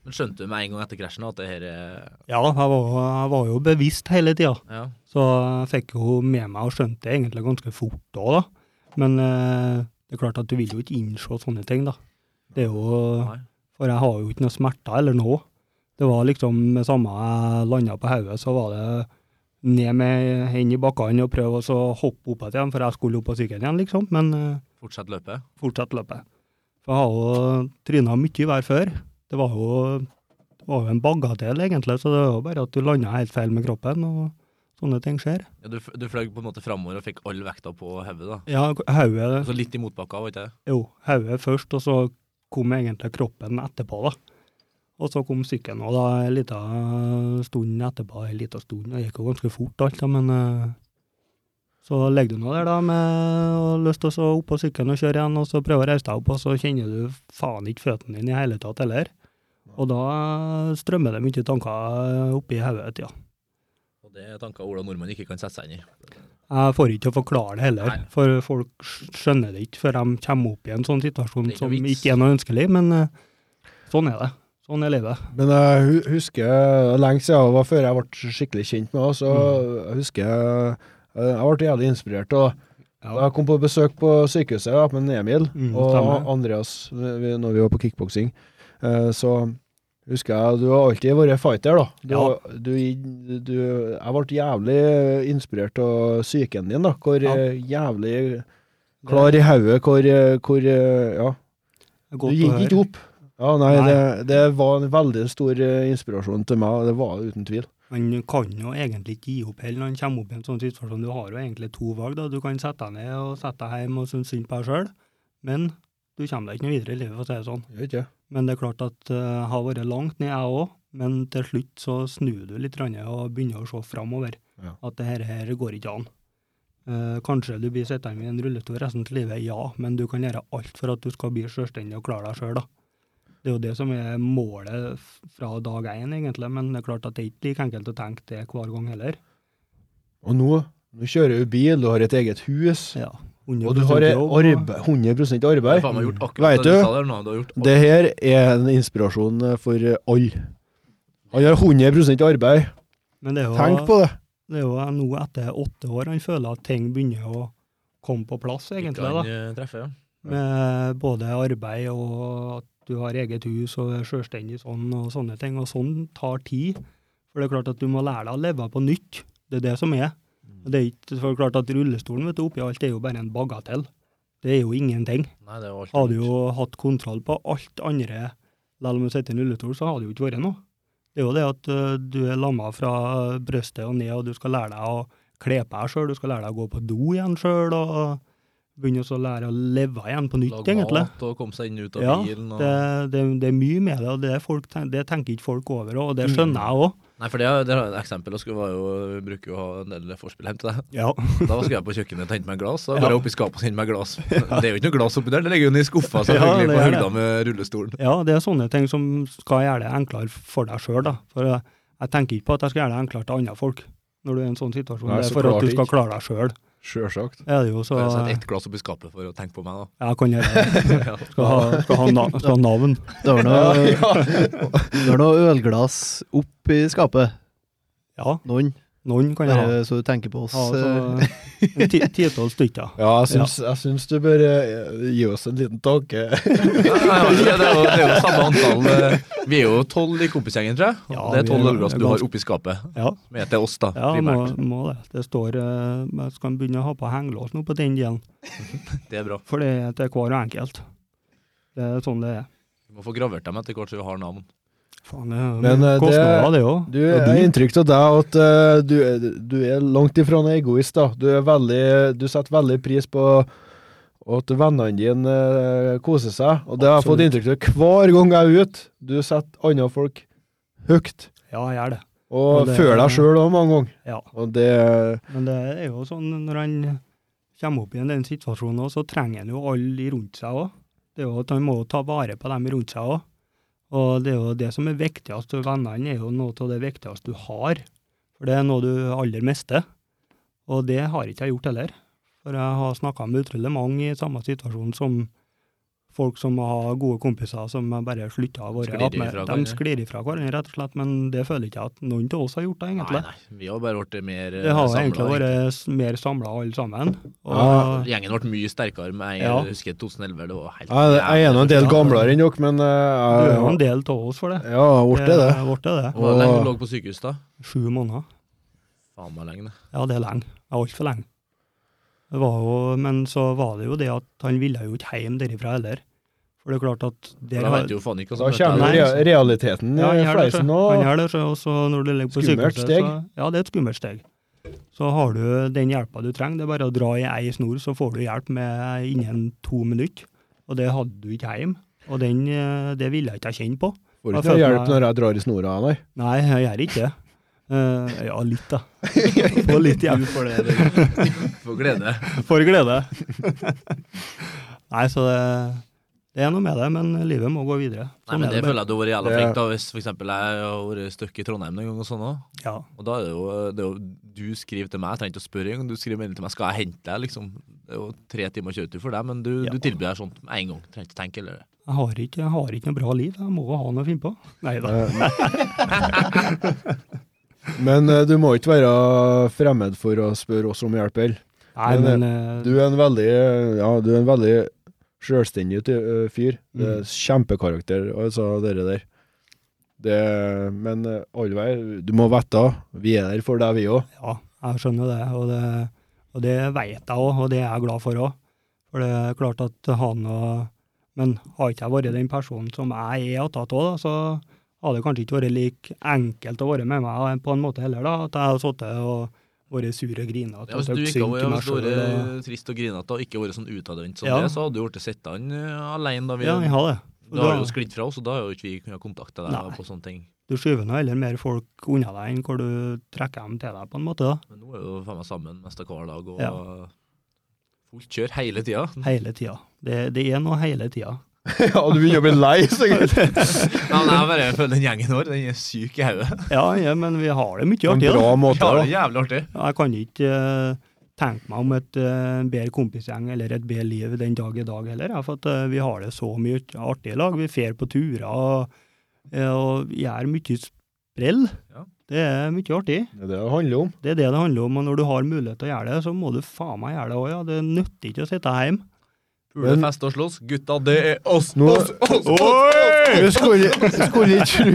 Men skjønte du med en gang etter krasjen at det her er Ja, jeg var, jeg var jo bevisst hele tida. Ja. Så jeg fikk jo med meg og skjønte det egentlig ganske fort òg, da. Men eh, det er klart at du vil jo ikke innse sånne ting, da. Det er jo Nei. For jeg har jo ikke noe smerter eller noe. Det var liksom med samme jeg landa på hodet, så var det ned med hendene i bakkene og prøve å hoppe opp igjen, for jeg skulle opp på sykkelen igjen, liksom. Men eh, Fortsett løpet. fortsett løpet. For jeg har jo tryna mye hver før. Det var jo, det var jo en bagatell, egentlig, så det var jo bare at du landa helt feil med kroppen, og sånne ting skjer. Ja, du, du fløy på en måte framover og fikk all vekta på hodet, da. Ja, hodet så litt i motbakka, var ikke det? Jo, hodet først, og så kom egentlig kroppen etterpå, da. Og så kom sykkelen og da en liten stund etterpå, en liten stund, det gikk jo ganske fort alt, da, men eh, så ligger du nå der da med lyst til å opp på sykkelen og kjøre igjen, og så prøver å reise deg opp, og så kjenner du faen ikke føttene dine i hele tatt heller. Og da strømmer det mye tanker oppi hodet, ja. Og det er tanker Ola Nordmann ikke kan sette seg inn i. Jeg får ikke til å forklare det heller, Nei. for folk skjønner det ikke før de kommer opp i en sånn situasjon ikke som vits. ikke er noe ønskelig, men eh, sånn er det. Sånn er livet. Men jeg husker lenge siden, det var før jeg ble skikkelig kjent med henne, så jeg husker jeg, jeg ble jævlig inspirert. Og Ja. Jeg kom på besøk på sykehuset da, med Emil Mm, og stemmer. Andreas vi- når vi var på kickboksing. Eh, Så husker jeg du har alltid vært fighter, da. Du, Ja. du, du, jeg ble jævlig inspirert av psyken din, da. Hvor Ja. eh, jævlig klar i hodet, hvor, eh, hvor eh, Ja. Du gikk ikke opp. Ja, nei, Nei. Det, det var en veldig stor inspirasjon til meg, det var uten tvil. Man kan jo egentlig ikke gi opp heller når man kommer opp i en sånn situasjon. Du har jo egentlig to valg. da. Du kan sette deg ned og sette deg hjem og synes synd på deg sjøl, men du kommer deg ikke noe videre i livet, for å si det sånn. Gjør ikke? Men det er klart at det uh, har vært langt ned, jeg òg. Men til slutt så snur du litt og begynner å se framover. Ja. At det her, her går ikke an. Uh, kanskje du blir sittende i en rullestol resten av livet, ja, men du kan gjøre alt for at du skal bli selvstendig og klare deg sjøl, da. Det er jo det som er målet fra dag én, egentlig, men det er klart at det er ikke like enkelt å tenke det hver gang heller. Og nå, nå kjører du bil, du har et eget hus, Ja. Og du har arbeid, 100 Du har arbeid. faen meg Vet du du? Du. Det her er en inspirasjon for alle. Han har 100 arbeid. Men det jo, Tenk på det. det er jo nå etter åtte år han føler at ting begynner å komme på plass, egentlig. Da. Treffe, eh, treffer, ja. Med både arbeid og at du har eget hus og er selvstendig sånn og sånne ting. Og sånn tar tid. For det er klart at du må lære deg å leve på nytt. Det er det som er. Det er ikke for er klart at rullestolen vet du, oppi alt er jo bare en bagatell. Det er jo ingenting. Nei, det var alt Hadde jo hatt kontroll på alt andre, selv om du sitter i en rullestol, så hadde det jo ikke vært noe. Det er jo det at ø, du er lamma fra brøstet og ned, og du skal lære deg å kle på deg sjøl, du skal lære deg å gå på do igjen sjøl, og begynne å lære å leve igjen på nytt, Lage egentlig. mat og komme seg inn ut av Ja, bilen. Og... Det, det, det er mye med det, og det, er folk, det tenker ikke folk over, og det Mm. skjønner jeg òg. Nei, for det, det er et eksempel. Jeg skulle, var jo, vi bruker jo å ha en del forspill hjem til deg. Ja. Da skulle jeg på kjøkkenet og hente meg et glass. Da Ja. går jeg opp i skapet og henter meg et glass. Det er jo ikke noe glass oppi der, det ligger jo i skuffa Ja, selvfølgelig det på hylla med rullestolen. ja, det er sånne ting som skal gjøre det enklere for deg sjøl, da. For jeg, jeg tenker ikke på at jeg skal gjøre det enklere til andre folk når du er i en sånn situasjon. Nei, det er for at du skal klare deg sjøl. Sjølsagt. Er det jo så jeg setter ett glass oppi skapet for å tenke på meg, da. Ja, kan gjøre det. Skal ha, skal ha, na, skal ha navn. Det var noe, du har noe ølglass oppi skapet. Ja, Noen. Noen kan jeg ha. Så du tenker på oss. Ja, eh, Titolv stykker. Ja, jeg syns, jeg syns du bør eh, gi oss en liten tanke. Ja, det, er jo, det er jo samme antall. eh, Vi er jo tolv i kompisgjengen, tror jeg. Ja, det er tolv ølglass du har oppi skapet. Ja, Som er til oss, da. ja må, må det. Det står eh, Jeg skal begynne å ha på hengelås nå på den delen, Det er bra. for det er til hver enkelt. Det er sånn det er. Vi må få gravert dem etter hvert, så vi har navn. Faen, det er Men, eh, kostnader, det òg. Du har inntrykk av deg at uh, du, er- du er langt ifra en egoist. da. Du, er veldig, du setter veldig pris på at vennene dine uh, koser seg. Og det har jeg fått inntrykk av hver gang jeg er ute. Du setter andre folk høyt. Ja, jeg gjør det. Og Og føler deg sjøl òg mange ganger. Ja. Det Men det er jo sånn når han kommer opp i den situasjonen, så trenger han jo alle rundt seg òg. Det er jo at Han må ta vare på dem rundt seg òg. Og det er jo det som er viktigst. Vennene er jo noe av det viktigste du har. For det er noe du aller mister. Og det har ikke jeg gjort heller. For jeg har snakka med utrolig mange i samme situasjon som folk som har gode kompiser som bare slutter å være Sklir med. De sklir ifra hverandre, rett og slett. Men det føler ikke jeg at noen av oss har gjort det, egentlig. Nei, nei. Vi har bare blitt mer samla. Det har samlet, egentlig vært mer samla alle sammen. Og, Ja, Gjengen ble mye sterkere med jeg Ja. husker 2011. Det var helt Jeg, jeg er nå en del gamlere enn dere, men du er jo en uh, del av oss for det. Ja, ble det. Ble det. Hvor lenge du lå på sykehus da? Sju måneder. Faen meg lenge, det. Ja, det er lenge. Det altfor lenge. Det var jo, men så var det jo det at han ville jo ikke hjem derifra heller. For det er klart at der da har, vet jo faen ikke Da kommer jo realiteten han i fleisen Han òg. gjør det, og så når du ligger på Skummelt sykehuset, steg. Så, ja, det er et skummelt steg. Så har du den hjelpa du trenger. Det er bare å dra i ei snor, så får du hjelp med innen to minutter. Og det hadde du ikke hjemme. Og den, eh, det ville jeg ikke kjenne på. Får du ikke hjelp når jeg drar i snora, nei. Nei, jeg gjør ikke det. Eh, ja, litt, da. Få litt hjelp for det. det. For glede. For glede. Nei, så det, det er noe med det, men livet må gå videre. Nei, men det bare. føler jeg du har vært jævla flink da, hvis for eksempel jeg har vært stuck i Trondheim en gang og sånn òg. Ja. Og da er det jo, det er jo Du skriver til meg, jeg trenger ikke å spørre engang. Du skriver melding til meg, skal jeg hente deg, liksom. Det er jo tre timer kjøretur for deg, men du, Ja. du tilbyr deg sånt med en gang. Trenger ikke tenke eller Jeg har ikke, jeg har ikke noe bra liv, jeg må ha noe å finne på. Nei da. Men eh, du må ikke være fremmed for å spørre oss om hjelp heller. Men, men eh, Du er en veldig Ja, du er en veldig sjølstendig fyr. Det er Mm. Kjempekarakter, altså, dere der. Det, men eh, alle veier, du må vite, vi er der for deg, vi òg. ja, jeg skjønner det. Og det, og det vet jeg òg, og det er jeg glad for òg. For det er klart at han og Men har ikke jeg vært den personen som jeg er opptatt òg, så hadde det kanskje ikke vært like enkelt å være med meg på en måte heller, da. At jeg hadde sittet og vært sur og grinete. ja, Hvis du ikke hadde vært trist og grinete og ikke vært sånn utadvendt som Ja. det, så hadde du blitt sittende uh, alene da vi Ja, jeg har det. Da har jo sklidd fra oss, og da har jo ikke vi kunnet kontakte deg Nei. på sånne ting. Du skyver nå heller mer folk unna deg enn hvor du trekker dem til deg, på en måte. da. Men nå er jo faen meg sammen mest av hver dag og Ja. fullt kjør hele tida. Hele tida. Det, det er noe hele tida. ja, du begynner å bli lei, sikkert. Nei, men jeg bare føler den gjengen vår, den er syk i hodet. Ja, ja, men vi har det mye artig. bra måte. da. det jævlig artig. Jeg kan ikke uh, tenke meg om et uh, bedre kompisgjeng eller et bedre liv den dag i dag heller. ja, For at uh, vi har det så mye artig i lag. Vi fer på turer og, og gjør mye sprell. Ja. Det er mye artig. Det er det det handler om. Det er det det handler om. Og når du har mulighet til å gjøre det, så må du faen meg gjøre det òg, ja. Det nytter ikke å sitte hjemme. Pule, feste og slåss. Gutta, det er oss! Nå- oss, oss, oss. Vi skulle, vi skulle ikke tro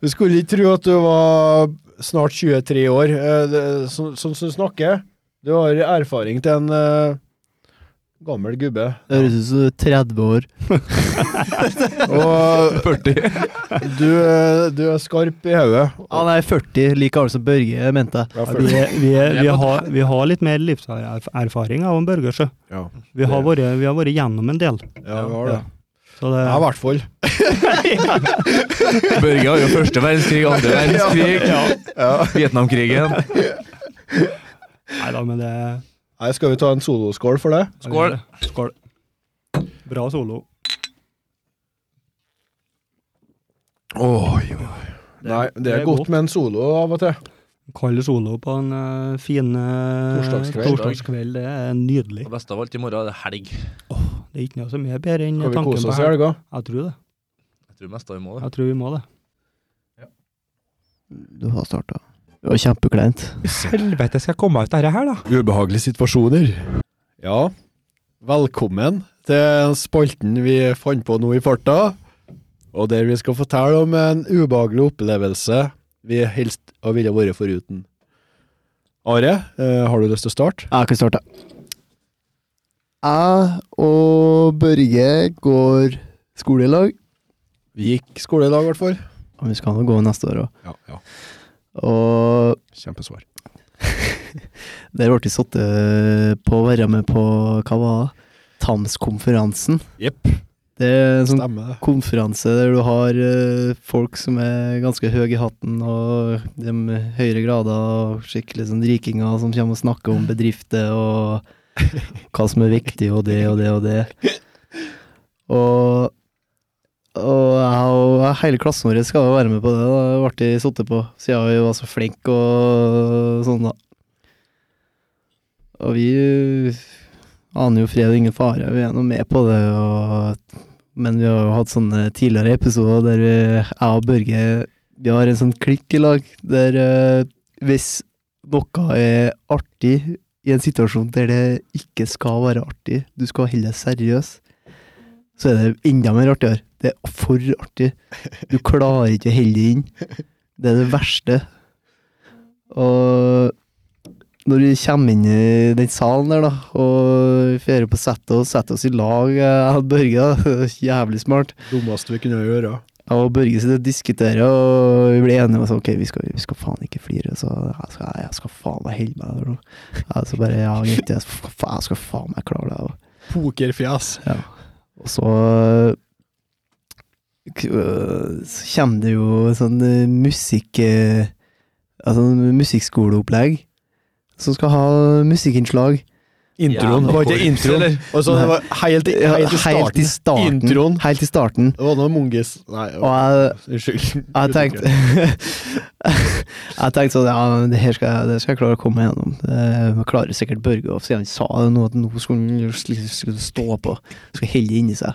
Vi skulle ikke tro at du var snart 23 år, eh, sånn sånn som du snakker. Du har erfaring til en eh, Gammel gubbe. Høres ut som du er 30 år. Og 40. du, du er skarp i hodet. Han er 40, like gammel som Børge, mente jeg. Ja, Ja, vi, vi, vi, har, vi har litt mer livserfaring av en Børge, sjø. Ja, Vi har vært, vi har vært gjennom en del. ja vi har det. Så det, Ja, i hvert fall. Børge har jo første verdenskrig, andre verdenskrig, Vietnamkrigen. Nei da, men det Nei, skal vi ta en soloskål for det? Skål. Skål. Bra solo. Oi, oi. Nei, det er godt med en solo av og til. Kald solo på en uh, fin uh, Torsdagskveld. torsdagskveld. Det er nydelig. Og best av alt, i morgen er det helg. Det er ikke noe som er bedre enn Skal vi tanken kose på oss i helg. helga? Jeg tror det. Jeg tror mest av vi må det. Jeg tror vi må det. Du har starta. Det var kjempekleint. Helvete, skal jeg komme ut av dette her, da? Ubehagelige situasjoner. Ja, velkommen til spalten vi fant på nå i farta, og der vi skal fortelle om en ubehagelig opplevelse vi helst ville vært foruten. Are, eh, har du lyst til å starte? Jeg kan starte. Jeg og Børge går skole i lag. Vi gikk skole i dag, i hvert fall. Og vi skal nå gå neste år òg. Ja, ja. Og Kjempesvar. der ble vi satt eh, på å være med på hva var det? Tamskonferansen. Jepp, Det er en sånn Stemme. konferanse der du har eh, folk som er ganske høye i hatten, og de med høyere grader, og skikkelig sånn rikinger som kommer og snakker om bedrifter og hva som er viktig, og det og det og det. Og, og jeg hele klassen vår skal jo være med på det. Da. Det ble vi sittet på, siden vi var så flinke og sånn, da. Og vi aner jo fred og ingen fare. Vi er nå med på det, og men vi har jo hatt sånne tidligere episoder der vi, jeg og Børge vi har en sånn klikk i lag, der uh, hvis noe er artig i en situasjon der det ikke skal være artig, du skal holde deg seriøs, så er det enda mer artigere. Det er for artig. Du klarer ikke å holde det inn. Det er det verste. Og når vi kommer inn i den salen der, da, og fer på settet og setter oss i lag, jeg og Børge, da, jævlig smart. Dummeste vi kunne gjøre. Jeg og Børge sitter og diskuterer, og vi blir enige om at ok, vi skal, vi skal faen ikke flire, så jeg skal, jeg skal faen meg holde meg der. Jeg så bare, ja, greit, jeg skal, jeg skal faen meg klare det. Pokerfjes. Ja. og så så kommer det jo sånn øh, musikk øh, Altså musikkskoleopplegg som skal ha musikkinnslag. Introen. Ja, var ikke introen. Og så det var helt, helt i starten. Helt i starten. Introen. Helt i starten. Det var noe Mungis Nei, Og jeg, unnskyld. jeg tenkte Jeg tenkte sånn, ja, det her skal det skal jeg klare å komme gjennom. Det klarer sikkert Børge siden han sa det nå, at nå skulle han stå på. Skal holde det inni seg.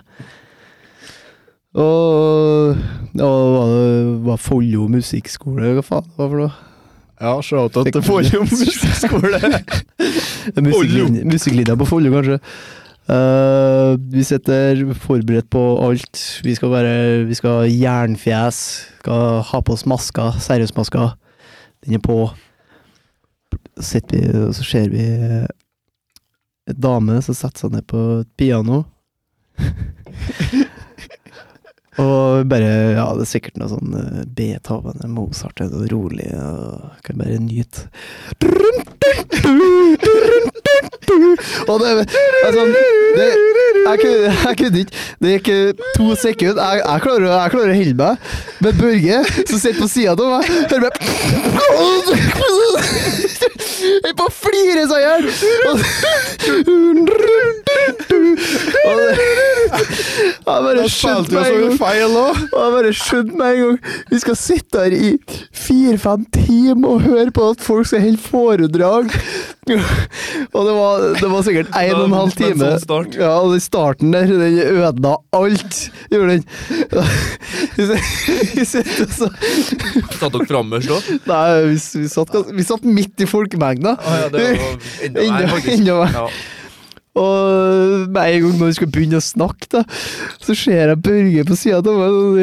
Og da var det var Follo musikkskole, hva faen det var for noe? Ja, shout-out til Follo musikkskole. Musikklinja på Follo, kanskje. Uh, vi sitter forberedt på alt. Vi skal være Vi skal ha jernfjes. Skal ha på oss masker. Seriøsmasker. Den er på. Sitter vi, og så ser vi en dame som setter seg ned på et piano. Og bare Ja, det er sikkert noe sånn eh, Beethoven Mozart, noe rolig, og kan bare nyte. Og det sånn det, jeg, kunne, jeg kunne ikke Det gikk eh, to sekunder. Jeg, jeg, klarer, jeg klarer å holde meg. Men Børge, som sitter på sida av meg, hører meg Jeg bare på å flire seg i hjel! Og det- Jeg bare skjønte meg en gang jeg bare skjønte meg en gang Vi skal sitte her i fire-fem timer og høre på at folk skal holde foredrag. og det var, det var sikkert en og en halv time. sånn. Ja, og den starten der, den ødela alt. Gjorde den. Vi sitter så Satt dere frammest da? Nei, vi, vi, satt, vi satt midt i folkemengda. Ah, ja, det var enda Enda- enda, enda. Og med en gang når vi skal begynne å snakke, da, så ser jeg Børge på sida av meg, og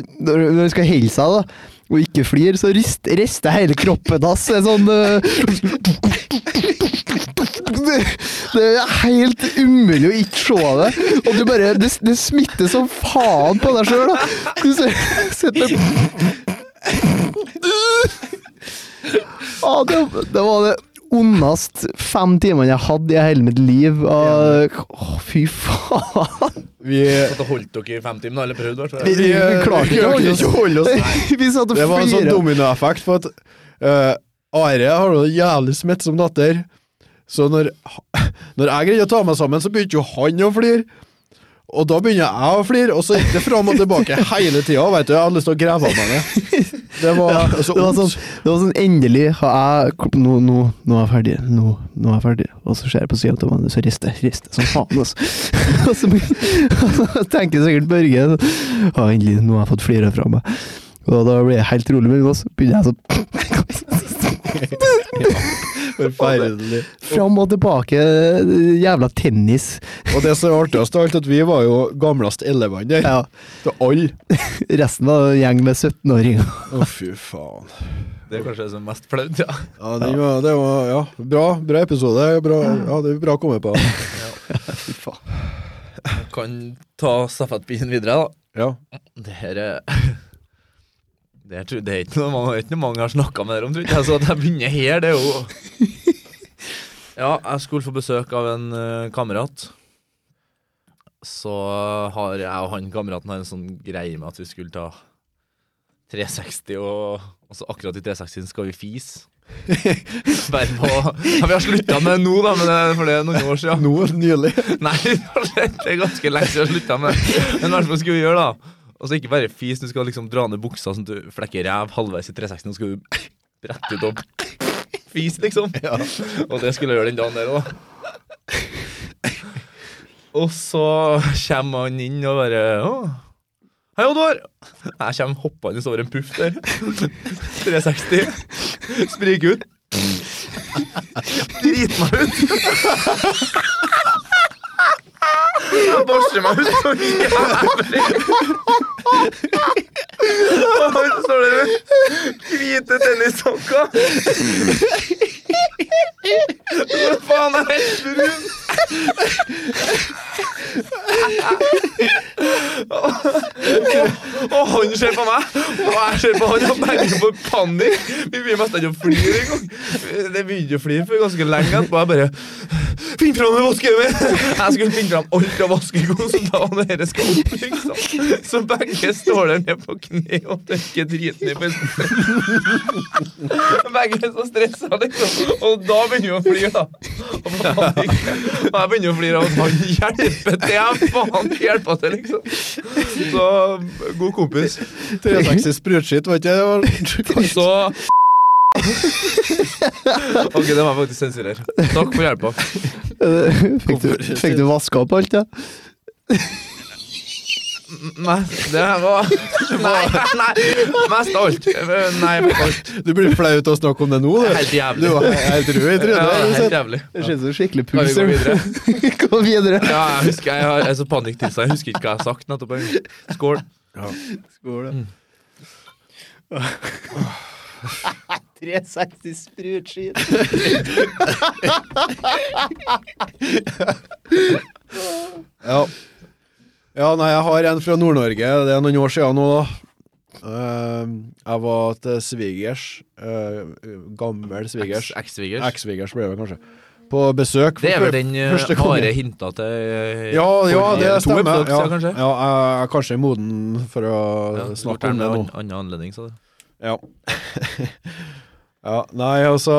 inn, når han skal hilse, da, og ikke flir, så rist- hele kroppen hans. Sånn eh, det, det er helt umulig å ikke se det. Og du bare Det, det smitter som faen på deg sjøl. Du ser- sitter Ah, det, det var det ondeste fem timene jeg hadde i hele mitt liv. Og, å, fy faen. Vi, satt holdt dere i fem timer, eller prøvde, i hvert fall. Vi, vi, vi klarte ikke å holde oss. holde oss. Vi satt og Det var en sånn dominoeffekt for at uh, Are har jo en jævlig smittsom datter. Så når, når jeg greide å ta meg sammen, så begynte jo han å flire. Og da begynner jeg å flire, og så gikk det fram og tilbake hele tida. Vet du, jeg hadde lyst til å grave av meg det. Det var Ja, så det var sånn, det var sånn endelig har jeg nå, nå, nå er jeg ferdig. Nå, nå er jeg ferdig. Og så ser jeg på sida av meg, så rister jeg rister som faen. Altså. og så og så tenker sikkert Børge Ja, endelig, nå har jeg fått flira fra meg. Og da blir jeg helt rolig, men så begynner jeg sånn Forferdelig. Fram og tilbake, jævla tennis. Og det som er artigst av alt, at vi var jo gamlest elevene der. Ja, Til alle resten var en gjeng med 17-åringer. Å, fy faen. Det er kanskje det som er mest flaut, ja. Ja, det var, det var ja, bra, bra episode. Bra, ja, det er bra å komme på. ja. Fy faen. Jeg kan ta stafettpinnen videre, da. Ja. Det her er det er, det er ikke noe mange, ikke noe mange har snakka med dere om, tror jeg. Så at jeg begynner her, det er jo Ja, jeg skulle få besøk av en uh, kamerat. Så har jeg og han kameraten har en sånn greie med at vi skulle ta 360, og, og så akkurat i 360 skal vi fise. Bare på Ja, vi har slutta med det nå, da, men det, for det er noen år siden. Nå, nylig. Nei, det er ganske lenge siden jeg slutta med det. Men i hvert fall skulle vi gjøre da Og så ikke bare fis, du skal liksom dra ned buksa sånn at du flekker ræv halvveis i 360, og skal du brette ut og fis, liksom. Og det skulle jeg gjøre den dagen der òg. Og så kommer han inn og bare Å, Hei, Oddvar! Jeg kommer hoppende over en puff der. 360. Spriker ut. Driter meg ut. Jeg børster meg ut så jævlig. Og han står der med hvite tennissokker. Hva faen er helt brun? Og han ser på meg, og jeg ser på han, og begge får panikk. Vi begynner nesten ikke å flire engang. Det begynte å flire for ganske lenge etterpå. Jeg bare Finn fram den vaskehaugen! Jeg skulle finne fram alt av vaskegod som da var dette skal opp, liksom. Så begge står der nede på kne og tørker driten i bussen. Begge er så stressa, liksom. Og da begynner hun å flire, da. Og. Og jeg begynner å flire av at han hjelper til. Jeg faen hjelper til, liksom. Så god kompis. 360 sprutskitt, var ikke det? Så Ok, det må jeg faktisk sensurere. Takk for hjelpa. Fikk du, fikk du vaska opp alt, ja? Mest Det var Nei, nei. Mest alt. Nei, alt. Du blir flau av å snakke om det nå, du. Helt Du var helt rød i trynet. helt jævlig. Det ser ut som skikkelig Kan gå videre? pulser. Gå videre. Ja, jeg husker jeg har jeg er så panikktilstand. Jeg husker ikke hva jeg har sagt nettopp. Skål. Skål, da. 360 sprutskit. Ja. Ja, nei, jeg har en fra Nord-Norge. Det er noen år siden nå, da. Uh, jeg var til svigers. uh, gammel svigers. Eks-svigers. Eks-svigers ble det kanskje. På besøk. Det er vel den første harde hinta til uh, Ja, ja, det stemmer. episoder Ja, kanskje? ja, jeg er kanskje moden for å Ja, snakke om det nå. An, annen anledning, sa du. Ja. ja. Nei, altså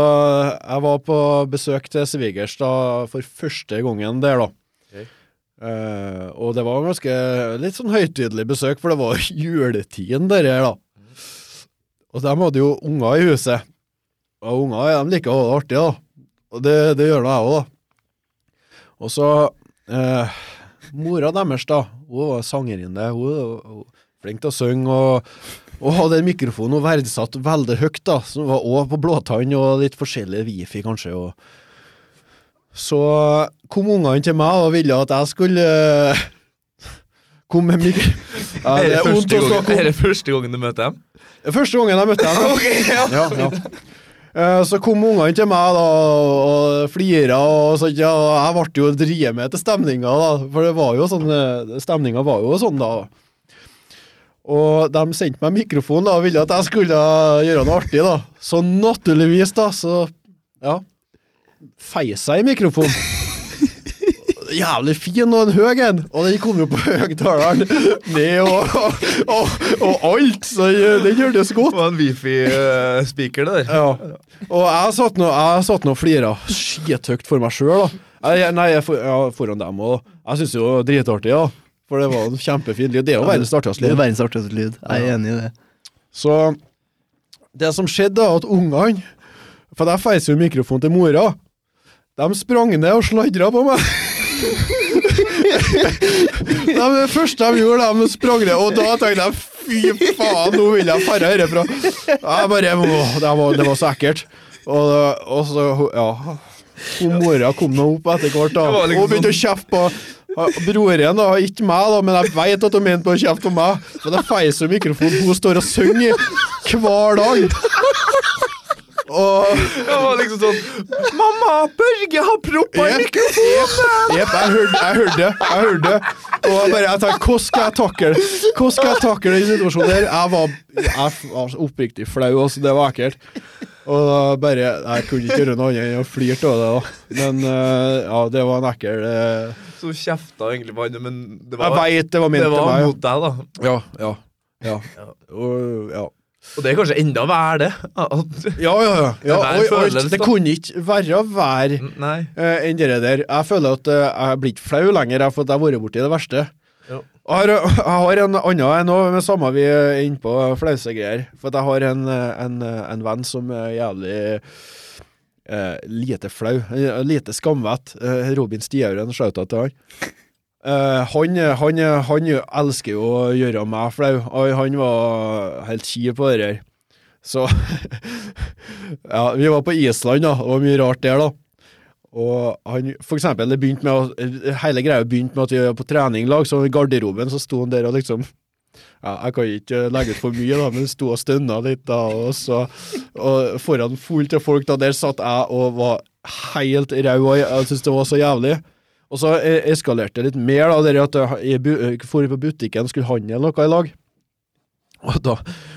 Jeg var på besøk til svigers da for første gangen der, da. Eh, og det var ganske litt sånn høytidelig besøk, for det var juletiden der, da. Og de hadde jo unger i huset. Og unger de liker å ha det artig, da. Og det, det gjør nå jeg òg, da. Og så uh, Mora deres, da, hun var sangerinne. Hun var flink til å synge. og og hadde en mikrofon hun verdsatte veldig høyt, da, som var òg på blåtann og litt forskjellig wifi, kanskje. Og så kom ungene til meg og ville at jeg skulle uh, komme med mikro... Ja, det er Er det første gangen- er det første gangen du møter dem? Er Første gangen jeg møtte dem. ja. Ja, ja. Eh, Så kom ungene til meg da, og flira, og så, ja, jeg ble jo drevet med til stemninga, da. For det var jo sånn, eh, stemninga var jo sånn da. Og de sendte meg mikrofon da, og ville at jeg skulle gjøre noe artig, da. Så naturligvis, da, så ja. Feis jeg i mikrofonen. Jævlig fin og en høy en, og den kom jo på høyttaleren ned og, og, og, alt, så den hørtes godt. Det var en wifi-speaker, det der. Ja. Og jeg satt nå og flira skithøyt for meg sjøl, nei, jeg, for, ja, foran dem òg. Jeg syns jo det var dritartig, ja. For det var en kjempefin lyd. Det er jo verdens artigste Det er lyd. verdens artigste lyd. Jeg er enig i det. Så det som skjedde, er at ungene For jeg feiser jo mikrofonen til mora. De sprang ned og sladra på meg. Det det første de gjorde, de sprang ned, og da tenkte jeg fy faen, nå vil jeg dra herfra. Jeg bare, åh, det, var, det var så ekkelt. Og, og så, ja Hun mora kom nå opp etter hvert, da. Liksom Hun begynte å kjefte på broren, da. Ikke meg, da, men jeg vet at hun mente å kjefte på meg. For det feiser mikrofonen hun står og synger hver dag. Og jeg var liksom sånn Mamma, Børge har proppa i mikrofonen! jepp, jeg hørte jeg hørte. Jeg hørte. Og jeg bare, jeg tenkte, hvordan skal jeg takle Hvordan skal jeg takle den situasjonen der? Jeg var, jeg var oppriktig flau, altså. Det var ekkelt. Og da bare Jeg kunne ikke gjøre noe annet enn å flire av det, da. Men uh, ja, det var en ekkel uh, Så kjefta egentlig på han, men det Jeg var, veit det var ment det var mot deg, da. Ja, ja. ja. Og, ja. Og det er kanskje enda verre, det. Ja, ja, ja. ja og, og, det kunne ikke være verre eh, enn det der. Jeg føler at uh, jeg blir ikke flau lenger, for at jeg har vært borti det verste. Ja. Jeg har, jeg har en annen en òg, med samme vi er inne på flausegreier. For at jeg har en, eh, en, eh, en venn som er jævlig uh, lite flau. eh, Lite skamvett. Eh, Robin Stiauren, shout-out til han. Eh, han, han, han elsker jo å gjøre meg flau, han var helt kjip på det der. Så Ja, vi var på Island, da. Det var mye rart der, da. Og han, for eksempel, det begynte med hele greia begynte med at vi var på treninglag, så i garderoben så sto han der og liksom ja, Jeg kan ikke legge ut for mye, da, men sto og stønna litt, da, og så og Foran fullt av folk, da, der satt jeg og var helt rau, jeg syntes det var så jævlig. Og så e- eskalerte det litt mer, da, det at jeg dro på butikken, skulle handle noe i lag. Og da,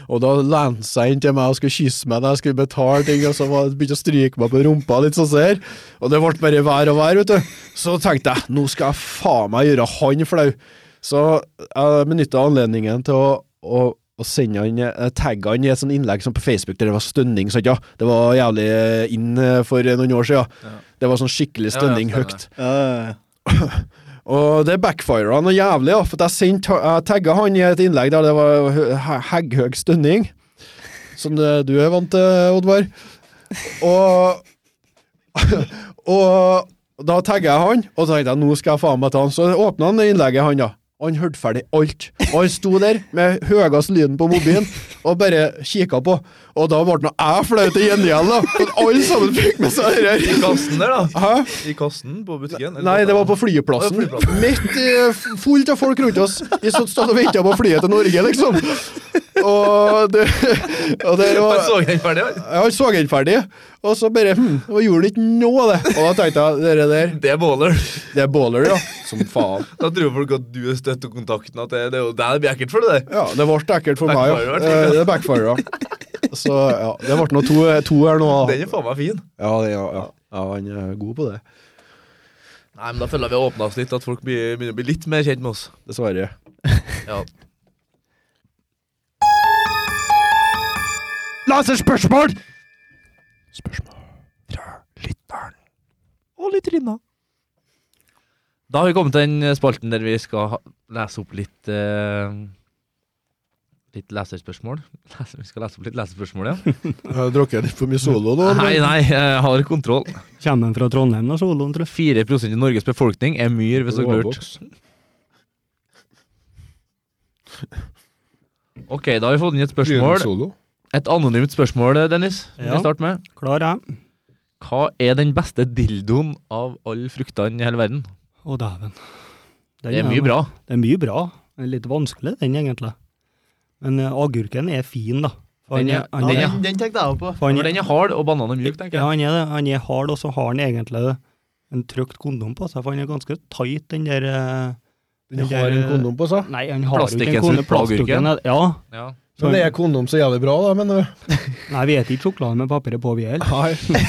og da lente seg inn til meg og skulle kysse meg da jeg skulle betale ting, og så begynte å stryke meg på rumpa, litt sånn ser. Og det ble bare vær og vær, vet du. Så tenkte jeg, nå skal jeg faen meg gjøre han flau. Så jeg benytta anledningen til å, å, å sende han, eh, tagge han i et sånt innlegg som på Facebook der det var stønning. Sant, ja. Det var jævlig inn eh, for noen år siden. Det var sånn skikkelig Ja, ja, stønning høyt. Ja, ja, ja. Og det backfira noe jævlig, ja, for jeg, sendte, jeg tagga han i et innlegg der det var hø- hegghøg stønning. Som det, du er vant til, Oddvar. Og Og da tagga jeg han, og så tenkte jeg nå skal jeg faen meg ta han. Så åpna han innlegget, han da. Og han hørte ferdig alt. Og han sto der med høyest lyden på mobilen og bare kikka på. Og da ble nå jeg flau til gjengjeld, da. For alle sammen fikk med seg det I kassen der, da. Hæ? I kassen på butikken. eller Nei, det var på flyplassen. Ja, flyplassen. Midt i fullt av folk rundt oss. Vi stod og venta på flyet til Norge, liksom. Og det, og det Han var så den ferdig, han. ja, Han så den ferdig, og så bare hm, og gjorde han ikke noe av det. Og da tenkte jeg det der, Det er baller. det er baller, ja. Som faen. Da tror folk at du er støttekontakten. kontakten, at det, det det blir ekkelt for deg. Ja, det ble ekkelt for meg, ja. Det? Eh, Det backfira. Så ja, det ble nå to, to her nå. Den er faen meg fin. Ja, det- ja, ja. ja, han er god på det. Nei, men Da føler jeg vi har åpna oss litt, at folk blir, begynner å bli litt mer kjent med oss. Dessverre. Ja. Laserspørsmål! Og litt rinna. Da har vi kommet til den spalten der vi skal lese opp litt eh, Litt leserspørsmål. Lese- Vi skal lese opp litt leserspørsmål, ja. Jeg har drukket litt for mye solo nå. Nei, nei, jeg har kontroll. Kommer den fra Trondheim, da, soloen, tror jeg? 4% i Norges befolkning er myr, hvis dere lurte. Ok, da har vi fått inn et spørsmål. Et anonymt spørsmål, Dennis. Ja. vi starte med. Klar, ja. Hva er den beste dildoen av alle fruktene i hele verden? Å, dæven. Den Det er mye bra. Det er mye bra. Er litt vanskelig, den egentlig. Men eh, agurken er fin, da. Den er- han den er- den, den tenkte jeg òg på. for den er hard, og bananen er mjuk, tenker Ja, jeg. han er det. Han er hard, og så har han egentlig en trykt kondom på seg, for han er ganske tight, den der eh, Den har en kondom på seg. Nei, han har ikke en kondom. Ja. Ja. Så Men det er kondom så jævlig bra, da, mener du? Nei, vi spiser ikke sjokolade med papiret på, vi heller.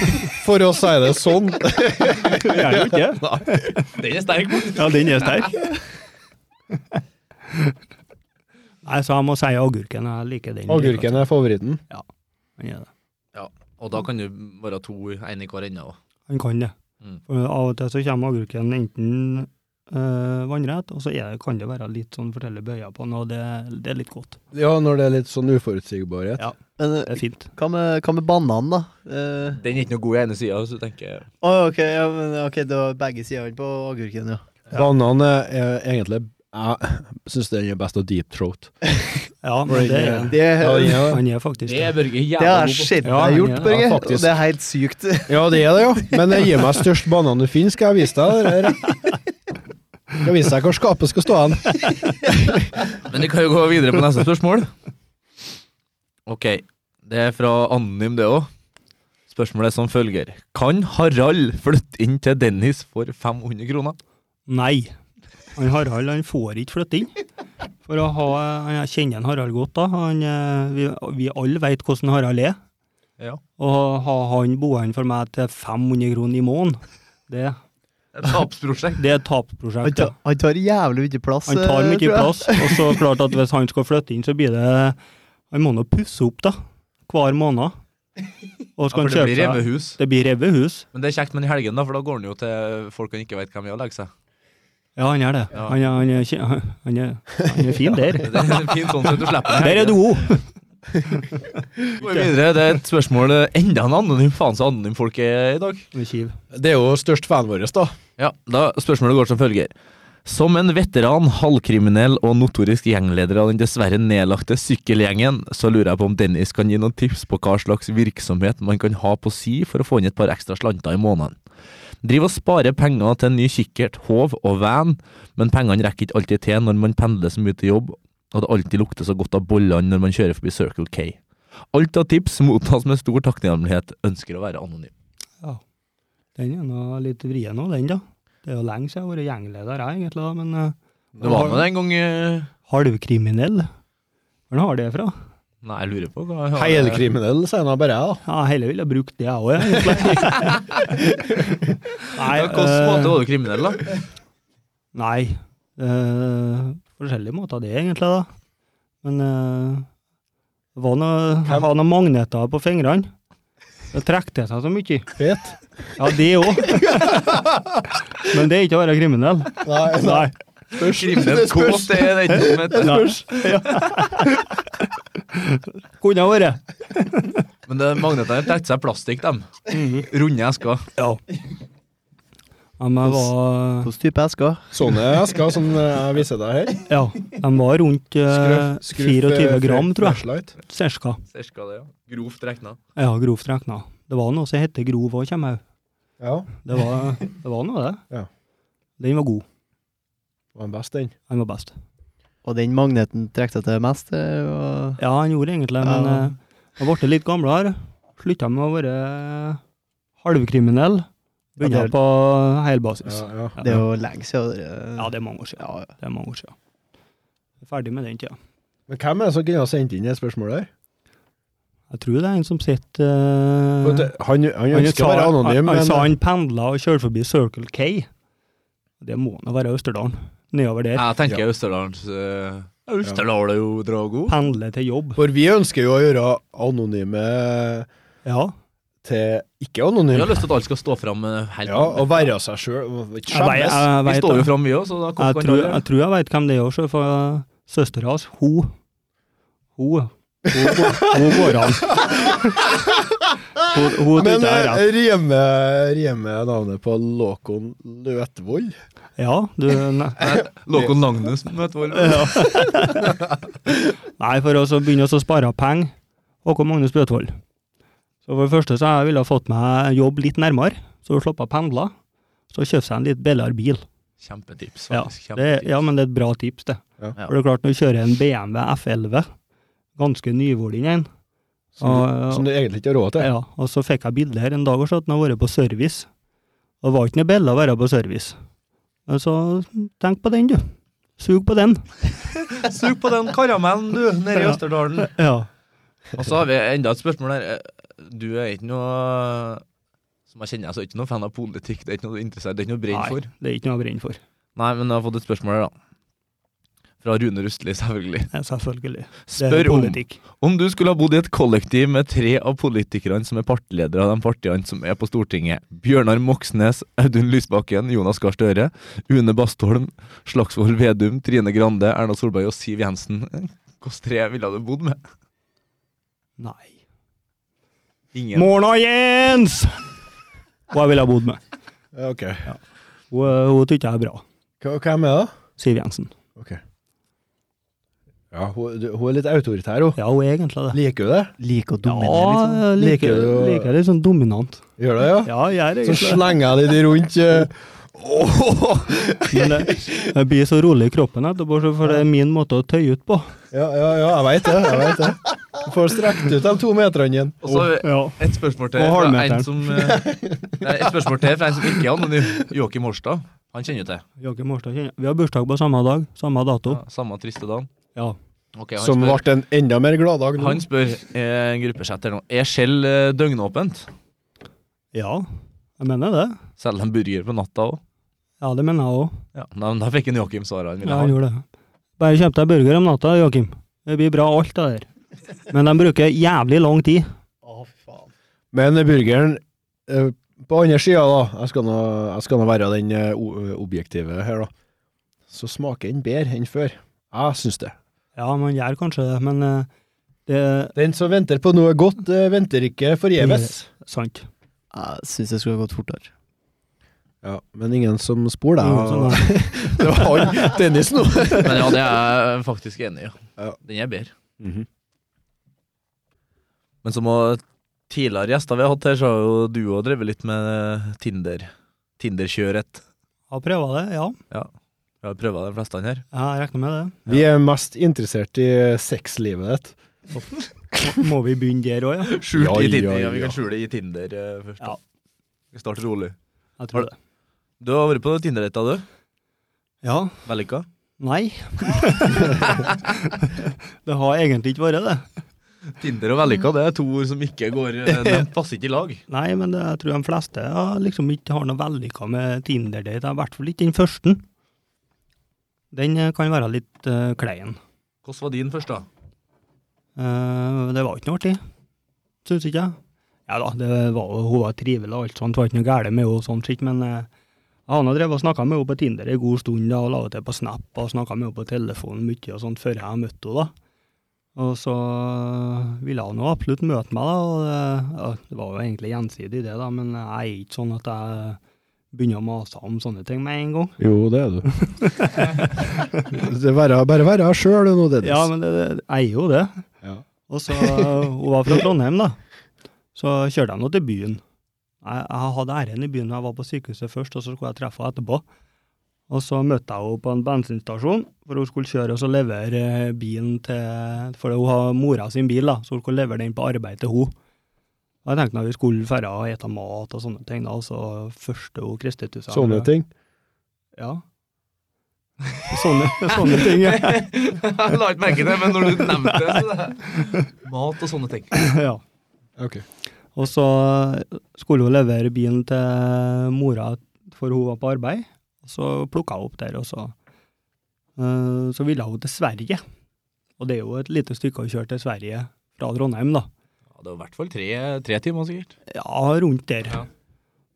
For oss er det sånn. Vi gjør jo ikke det. Den er sterk. Ja, den er sterk. Nei, så jeg må si agurken. Jeg liker den. Agurken er favoritten. Han er det. Og da kan du være to, én i hver ende òg. Han kan det. Mm. For av og til så kommer agurken enten øh, vannrett, og så er, det- kan det være litt sånn forskjellige bøyer på den, og det, det er litt godt. Ja, når det er litt sånn uforutsigbarhet. Ja. Men Det er fint. hva med, hva med bananen, da? Eh, Den er ikke noe god i ene sida, så tenker jeg Å, ok, ja, men, ok, det var begge sidene på agurken, ja. Banan er, er egentlig Jeg syns den er best å deep throat. Ja, men det er Det, Ja, den er, han er faktisk Det det. Børge det har skjedd. Ja, deg gjort, Børge. ja, og det er helt sykt. ja, det er det, jo. Men gi meg størst banan du finner, skal jeg vise deg. det der. Skal vise deg hvor skapet skal stå hen. Men vi kan jo gå videre på neste spørsmål. Ok, det er fra Anonym, det òg. Spørsmålet er som følger. Kan Harald flytte inn til Dennis for 500 kroner? Nei. Han Harald han får ikke flytte inn. For å ha, Jeg kjenner en Harald godt. da. Han, eh, vi, vi alle vet hvordan Harald er. Ja. Og ha han boende for meg til 500 kroner i måneden, det, Et tapsprosjekt. det er et tapsprosjekt. Han, han tar jævlig mye plass. Han tar eh, mye plass. Og så klart at hvis han skal flytte inn, så blir det Han må nå pusse opp, da. Hver måned. Og Ja, for det kjøpe blir seg revehus. Det blir revet hus. Men det er kjekt med den i helgen, da, for da går han jo til folk han ikke vet hvem er, og legger seg. Ja, han er det. Ja. Han, er, han, er, han, er, han er fin der. Det er fin sånn som du slipper den Der er du god! Går videre. Det er et spørsmål enda en anonym faen så anonym folk er i dag. Det er jo størst fanen vår, da. Ja, da Spørsmålet går som følger. Som en veteran, halvkriminell og notorisk gjengleder av den dessverre nedlagte sykkelgjengen, så lurer jeg på om Dennis kan gi noen tips på hva slags virksomhet man kan ha på si for å få inn et par ekstra slanter i måneden. Driv og sparer penger til en ny kikkert, håv og van, men pengene rekker ikke alltid til når man pendler så mye til jobb, og det alltid lukter så godt av bollene når man kjører forbi Circle K. Alt av tips mottas med stor takknemlighet, ønsker å være anonym. Ja, Den er nå litt vrien òg, den, da. Det er jo lenge siden jeg har vært gjengleder, jeg, egentlig, da, men eh, Det var med en gang eh, halvkriminell. Hvor har det fra? Nei, jeg lurer på hva Helkriminell, sier nå bare jeg, da. Ja, heller ville jeg brukt det, jeg òg, egentlig. Nei, Ja, Hvilken eh, måte var du kriminell, da? Nei. eh, forskjellige måter, det, egentlig, da. Men eh, det var noe, jeg hadde noen magneter på fingrene. Det trekte det seg så mye. Fet. Ja, det òg. Men det er ikke å være kriminell. Nei, Nei. Kriminell kåt, det er det ikke som heter. Nei. Kunne ha vært. Men det, magnetene trekte seg plastikk, dem. Runde esker. Ja. Ja, men jeg var, Hvilken type esker? Sånne esker som jeg viser deg her. ja, de var rundt eh, 24 gram, tror jeg. Cirka. Cirka det, ja. Grovt regna. Ja, grovt regna. Det var noe som het grov òg, kommer jeg. Ja, Det var, det var noe, det. Ja. Den var god. var den best, den. Den var best. Og den magneten trekte til mest? eh, og- Ja, han gjorde egentlig, men Ja. eh, jeg ble litt gamlere. Slutta med å være halvkriminell. Begynte det er- på helbasis. Ja, ja. Det er jo lenge siden. Ja, det er mange år siden. Ja, ja. Det er mange år siden. Er ferdig med den tida. Men hvem er det som kunne ha sendt inn det spørsmålet? Jeg tror det er en som sitter uh, Han, han han ønsker å være anonym, han, han sa han pendla og kjørte forbi Circle K. Det må nå være Østerdalen. Nedover der. Jeg tenker Østerdalens uh, Østerdal er jo Drago. Pendle til jobb. For vi ønsker jo å gjøre anonyme Ja. til ikke-anonyme. Vi har lyst til at alle skal stå fram helt Ja, og være seg sjøl. Jeg. Vi står jo fram, vi òg, så da jeg, kan tror, du jeg tror jeg vet hvem det er òg, for søstera hans, hun Hun Hun, går- hun går an. Hun, hun Men eh, rimer navnet på Låkon Løtvoll? Ja, du ne, Låkon Nagnus møter Ja. Nei, for å så begynne å spare penger. Håkon Magnus Bøtvold. Så for det første så jeg ville jeg fått meg jobb litt nærmere, så hun slapp å pendle. Så kjøpte seg en litt billigere bil. Kjempetips. Ja, faktisk. Det, er- ja, men det er et bra tips, det. Ja. For det er klart, når du kjører en BMW F11, ganske nyvorden en, Som, du, som du egentlig ikke har råd til. ja, og så fikk jeg bilde her en dag og så at den har vært på service. Og det var ikke noe billig å være på service. Men Så tenk på den, du. Sug på den. Sug på den karamellen, du, nede i Ja. Østerdalen. Ja. Og så har vi enda et spørsmål der. Du er ikke noe Som jeg kjenner, jeg så er ikke noe fan av politikk. Det er ikke noe du er interessert Det er ikke noe Nei, for. det er ikke noe å brenne for. Nei, men jeg har fått et spørsmål her, da. Fra Rune Rustli, selvfølgelig. Ja, selvfølgelig. Spør om. Om du skulle ha bodd i et kollektiv med tre av politikerne som er partiledere av de partiene som er på Stortinget, Bjørnar Moxnes, Audun Lysbakken, Jonas Gahr Støre, Une Bastholm, Slagsvold Vedum, Trine Grande, Erna Solberg og Siv Jensen, hvilke tre ville du bodd med? Nei. Ingen. Morna, Jens! Hva jeg ville ha bodd med. Ja, Ok. Hun, hun tykker jeg er bra. Hvem er det? Siv Jensen. Ok. Ja, hun, hun er litt autoritær, hun. Ja, hun er egentlig det. Liker du det? Liker å Ja, dominere, liksom. Ja, liker, Liker du liker litt sånn dominant. Gjør du det, ja? Ja, jeg er Så det. slenger jeg de rundt eh, Men det, jeg blir så rolig i kroppen etterpå, for det er min måte å tøye ut på. Ja, ja, ja, jeg veit det. jeg vet det. Du får strekt ut de to meterne igjen. Og så et spørsmål til fra en som eh, nei, Et spørsmål til fra en som ikke er anonym. Joakim Årstad. Han kjenner du til. Joakim Årstad kjenner Vi har bursdag på samme dag, samme dato. Ja, samme triste dagen. Ja. Okay, Som spør- ble en enda mer gladdag. Han spør eh, en gruppechat nå. Er Skjell eh, døgnåpent? Ja, jeg mener det. Selger de burger på natta òg? Ja, det mener jeg òg. Ja, da, da fikk en Joakim svaret han ville Ja, ha. han gjorde det. Bare kjøp deg burger om natta, Joakim. Det blir bra, alt det der. Men de bruker jævlig lang tid. Å, faen Men burgeren eh, på andre sida, da, jeg skal, nå, jeg skal nå være den eh, objektive her, da, så smaker den bedre enn før. Jeg syns det. Ja, man gjør kanskje det, men eh, det Den som venter på noe godt, eh, venter ikke forgjeves. sant. Jeg syns det skulle ha gått fortere. Ja, men ingen som spor deg. Det var han, Dennis nå. Men ja, det er jeg faktisk enig i. Ja. Ja. Den er bedre. Mhm. Men som tidligere gjester vi har hatt her, så har jo du òg drevet litt med Tinder. Tinderkjøret. Har prøva det, ja. ja. Vi har prøva de fleste her. Jeg regner med det. Vi er mest interessert i sexlivet ditt. Må vi begynne der òg, ja? Skjult Ja, i Tinder. ja, Ja, vi kan skjule i Tinder eh, først. Ja. Vi starter rolig. Jeg tror det. Du har vært på Tinder-data, du? Ja. Vellykka? Nei. det har egentlig ikke vært det. Tinder og vellykka, det er to ord som ikke går eh, De passer ikke i lag. Nei, men det, jeg tror de fleste ja, liksom ikke har noe vellykka med Tinder-date. I hvert fall ikke den første. Den eh, kan være litt uh, klein. Hvordan var din først, da? Uh, det var ikke noe artig. Syns ikke jeg. Ja da, det var, hun var trivelig og alt sånt, det var ikke noe galt med henne og sånt skitt, men uh, jeg har drevet og snakka med henne på Tinder en god stund, da, og la det til på Snap, og snakka med henne på telefonen mye og sånt før jeg møtte henne, da. Og så ville hun absolutt møte meg, da, og det, ja, det var jo egentlig gjensidig det, da, men jeg er ikke sånn at jeg begynner å mase om sånne ting med en gang. Jo, det er du. det er bare, være sjøl nå, Dennis. Ja, men det, det, jeg er jo det. Ja. Og så, hun var fra Trondheim da, så kjørte jeg nå til byen. Jeg, jeg hadde æren i byen når jeg var på sykehuset først, og så skulle jeg treffe henne etterpå. Og så møtte jeg henne på en bensinstasjon, for hun skulle kjøre og så levere eh, bilen til, for hun har mora sin bil da, så hun skulle levere den på arbeid til henne. Jeg tenkte at vi skulle færre og ete mat og sånne ting da, altså så første hun kristet ut seg. Sånne ting. Ja. Sånne, sånne ting, ja. Jeg la ikke merke til det, men når du nevnte det, så det Mat og sånne ting. ja. Ok. Og så skulle hun levere bilen til mora for hun var på arbeid. Og så plukka hun opp der, og så eh, Så ville hun til Sverige. Og det er jo et lite stykke å kjøre til Sverige fra Trondheim, da. Ja, det var i hvert fall tre, tre timer, sikkert. Ja, rundt der. Ja.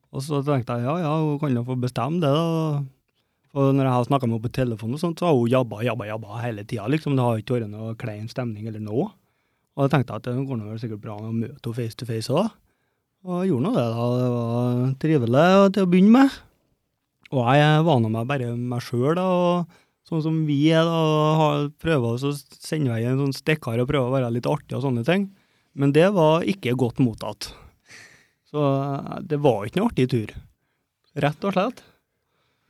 Og så tenkte jeg ja, ja, hun kan jo få bestemme det, da. Og når jeg har snakka med henne på telefon, og sånt, så har hun jabba, jabba, jabba hele tida. Liksom. Det har ikke vært noe klein stemning eller noe. Og jeg tenkte at det går nå vel sikkert bra å møte henne face to face òg. Og jeg gjorde nå det, da. Det var trivelig til å begynne med. Og jeg var nå meg bare meg sjøl, da. og Sånn som vi er, da. Prøver å sende vei en sånn stikkar og prøver å være litt artig og sånne ting. Men det var ikke godt mottatt. Så eh, det var ikke noe artig tur. Rett og slett.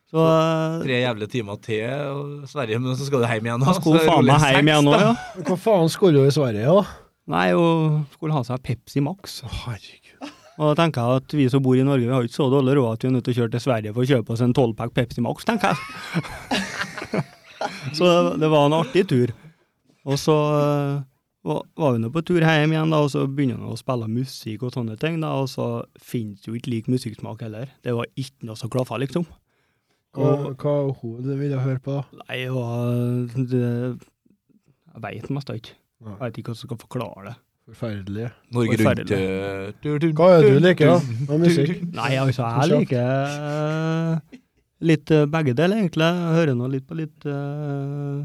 Så eh, Tre jævlige timer til og Sverige, men så skal du hjem igjen. da. jeg skulle faen meg hjem igjen nå, ja. Hva faen skulle du i Sverige, da? Nei, hun skulle ha seg Pepsi Max. Herregud. Og da tenker jeg at vi som bor i Norge, vi har ikke så dårlig råd at vi er nødt til å kjøre til Sverige for å kjøpe oss en 12-pack Pepsi Max, tenker jeg. så det, det var en artig tur. Og så eh, var var vi nå på tur hjem igjen, da, og så begynner han å spille musikk og sånne ting, da, og så finnes jo ikke lik musikksmak heller. Det var ikke noe som klaffa, liksom. Hva, hva hun vil jeg høre på, da? Nei, det var det, Jeg veit mest ikke. Jeg veit ikke hvordan jeg skal forklare det. Forferdelig. Norge Forferdelig. eh, du- du- Hva er det du du- liker, da? du- Av musikk? Nei, altså, jeg liker eh, litt eh, begge deler, egentlig. Jeg hører nå litt på litt eh,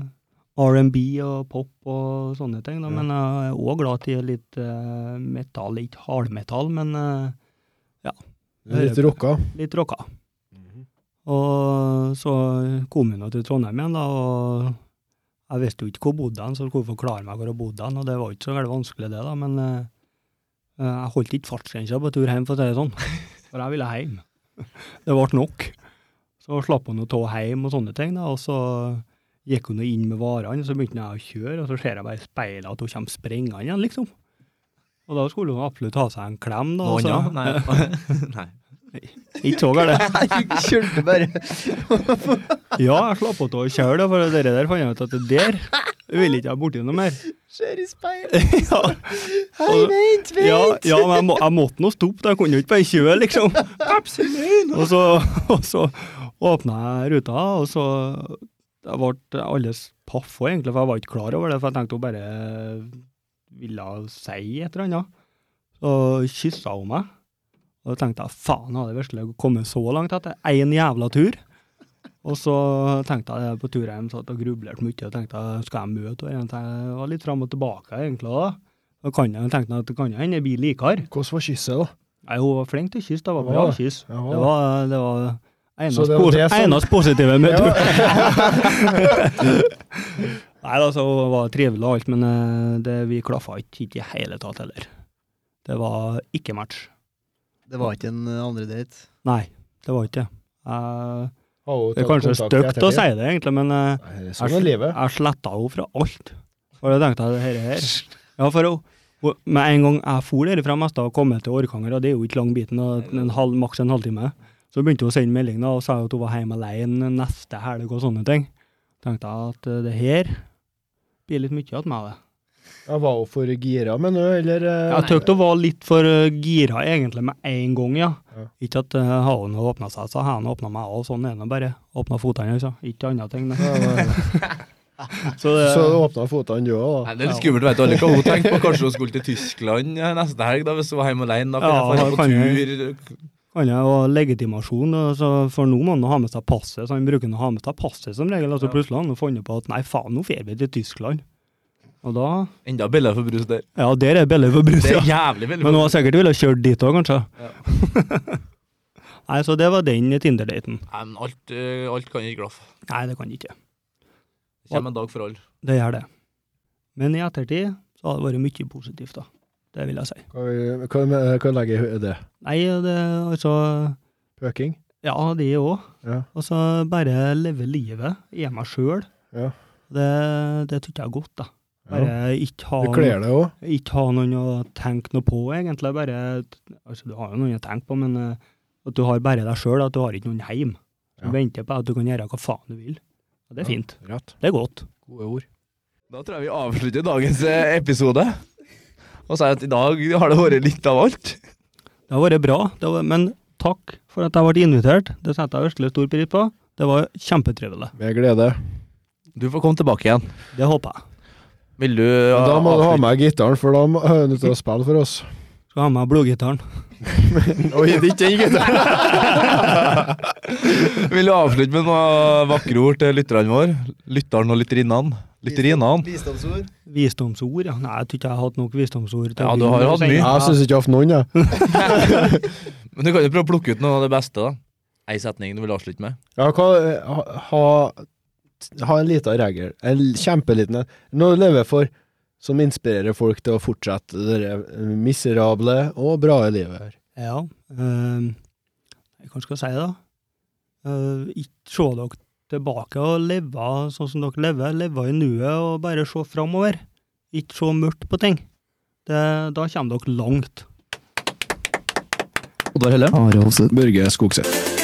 R&B og pop og sånne ting, da. Men jeg er òg glad til litt uh, metall. Ikke hardmetall, men ja. Litt rocka. litt rocka. Og så kom hun til Trondheim igjen, da, og jeg visste jo ikke hvor bodde han, så skulle forklare meg hvor jeg bodde han, og det var ikke så veldig vanskelig det, da, men eh, eh, jeg holdt ikke fartsgrensa på tur hjem, for å si det sånn, for jeg ville hjem. Det ble nok. Så slapp hun å ta hjem og sånne ting, da, og så gikk hun inn med varene, så begynte jeg å kjøre, og så ser jeg bare i speilet at hun kommer sprengende igjen, liksom. Og da skulle hun absolutt ha seg en klem, da. Nå, ja. Nei. Nei. Ikke så galt. Kjørte bare Ja, jeg slapp av å kjøre, for det der fant jeg ut at det der vil ikke jeg borti noe mer. Ser i speilet. ja, Hei, vent, vent! ja, ja, men jeg, må, jeg måtte nå stoppe, jeg kunne jo ikke bare kjøre, liksom. Absolutt! Og så, og så åpna jeg ruta, og så jeg ble alles paff òg, egentlig, for jeg var ikke klar over det, for jeg tenkte hun bare ville si et eller annet. Så kyssa hun meg. Og da tenkte jeg faen, hadde jeg virkelig kommet så langt etter én jævla tur? Og så tenkte jeg på tur hjem, satt og grublerte mye og tenkte skal jeg møte henne? Jeg var litt fram og tilbake egentlig da. Da kan jeg tenkte at det kan hende jeg blir likere. Hvordan var kysset, da? Nei, hun var flink til å kysse, det var bra Ja, kyss. ja. Det var, det var eneste, det var po- det som- eneste positive med turen. Nei, altså, hun var trivelig og alt, men eh, det, vi klaffa ikke, i i hele tatt heller. Det var ikke match. Det var ikke en eh, andre date. Nei, det var ikke det. Det er kanskje stygt å si det, egentlig, men uh, Nei, Sånn jeg, jeg sletta henne fra alt. For jeg tenkte at dette her Ja, for hun, med en gang jeg for derfra, mest å komme til Orkanger, og det er jo ikke lang biten, en halv, maks en halvtime, så begynte hun å sende melding da, og sa at hun var hjemme alene neste helg og sånne ting. tenkte jeg at eh, det her blir litt mye igjen med det. Ja, var hun for gira med nå, eller? eh, Jeg tykte hun var litt for eh, gira egentlig med en gang, ja. Ja. Ikke at uh, haven har åpna seg, så har han åpna meg òg, sånn er det bare. Åpna fotene, altså. Ikke andre ting. Så det, Så du åpna fotene du òg, Nei, da? det er litt skummelt, vet du alle hva hun tenkte på. Kanskje hun skulle til Tyskland neste helg, da, hvis hun var hjemme alene. Da kan Ja, jeg dra på jeg. tur. Kan er jo legitimasjon, Altså, for nå må han ha med seg passet, så han bruker å ha med seg passet som regel, og så plutselig har han funnet på at nei, faen, nå drar vi til Tyskland. Og da Enda billigere for brus der. Ja, der er billig for brus, ja. Det er jævlig billig. Men hun har sikkert villet kjøre dit òg, kanskje. Ja. nei, så det var den Tinder-daten. Nei, men alt, eh, alt kan ikke klaffe. Nei, det kan ikke. Det kommer en dag for alle. Det gjør det. Men i ettertid så har det vært mye positivt, da. Det vil jeg si. Hva, legger jeg i det? Nei, det altså Pøking? Ja, det òg. Ja. Altså, bare leve livet. i meg sjøl. Ja. Det, det tykker jeg er godt, da. Bare ikke ha, Du kler deg òg? ikke ha noen å tenke noe på, egentlig. Bare Altså, du har jo noen å tenke på, men eh, at du har bare deg sjøl, at du har ikke noen hjem. Du Ja. venter på at du kan gjøre hva faen du vil. Og det er fint. Rett. Det er godt. Gode ord. Da tror jeg vi avslutter dagens eh, episode. Og sier at i dag har det vært litt av alt. Det har vært bra, det var, men takk for at jeg ble invitert. Det setter jeg virkelig stor pris på. Det var kjempetrivelig. Med glede. Du får komme tilbake igjen. Det håper jeg. Vil du da må du ha med gitaren, for da må- er du til å spille for oss. Skal ha med blodgitaren. Oi, det er ikke den gitaren! Vil du avslutte med noen vakre ord til lytterne våre? Lytteren og lytterinnene? Lytterinene? Visdomsord. Visdomsord, ja. Nei, jeg tror ikke jeg har hatt nok visdomsord. til Ja, du har hatt mye. Jeg syns ikke jeg har hatt noen, jeg. Men du kan jo prøve å plukke ut noe av det beste, da. Ei setning du vil avslutte med. Ja, hva, ha, ha, ha en liten regel, en kjempeliten en. Noe du lever for, som inspirerer folk til å fortsette det miserable og bra livet her. Ja. Jeg hva skal jeg si, da? Uh, ikke se dere tilbake og leve sånn som dere lever. Leve i nuet og bare se framover. Ikke se mørkt på ting. Det, da kommer dere langt. Oddvar Helle. Børge Skogseth.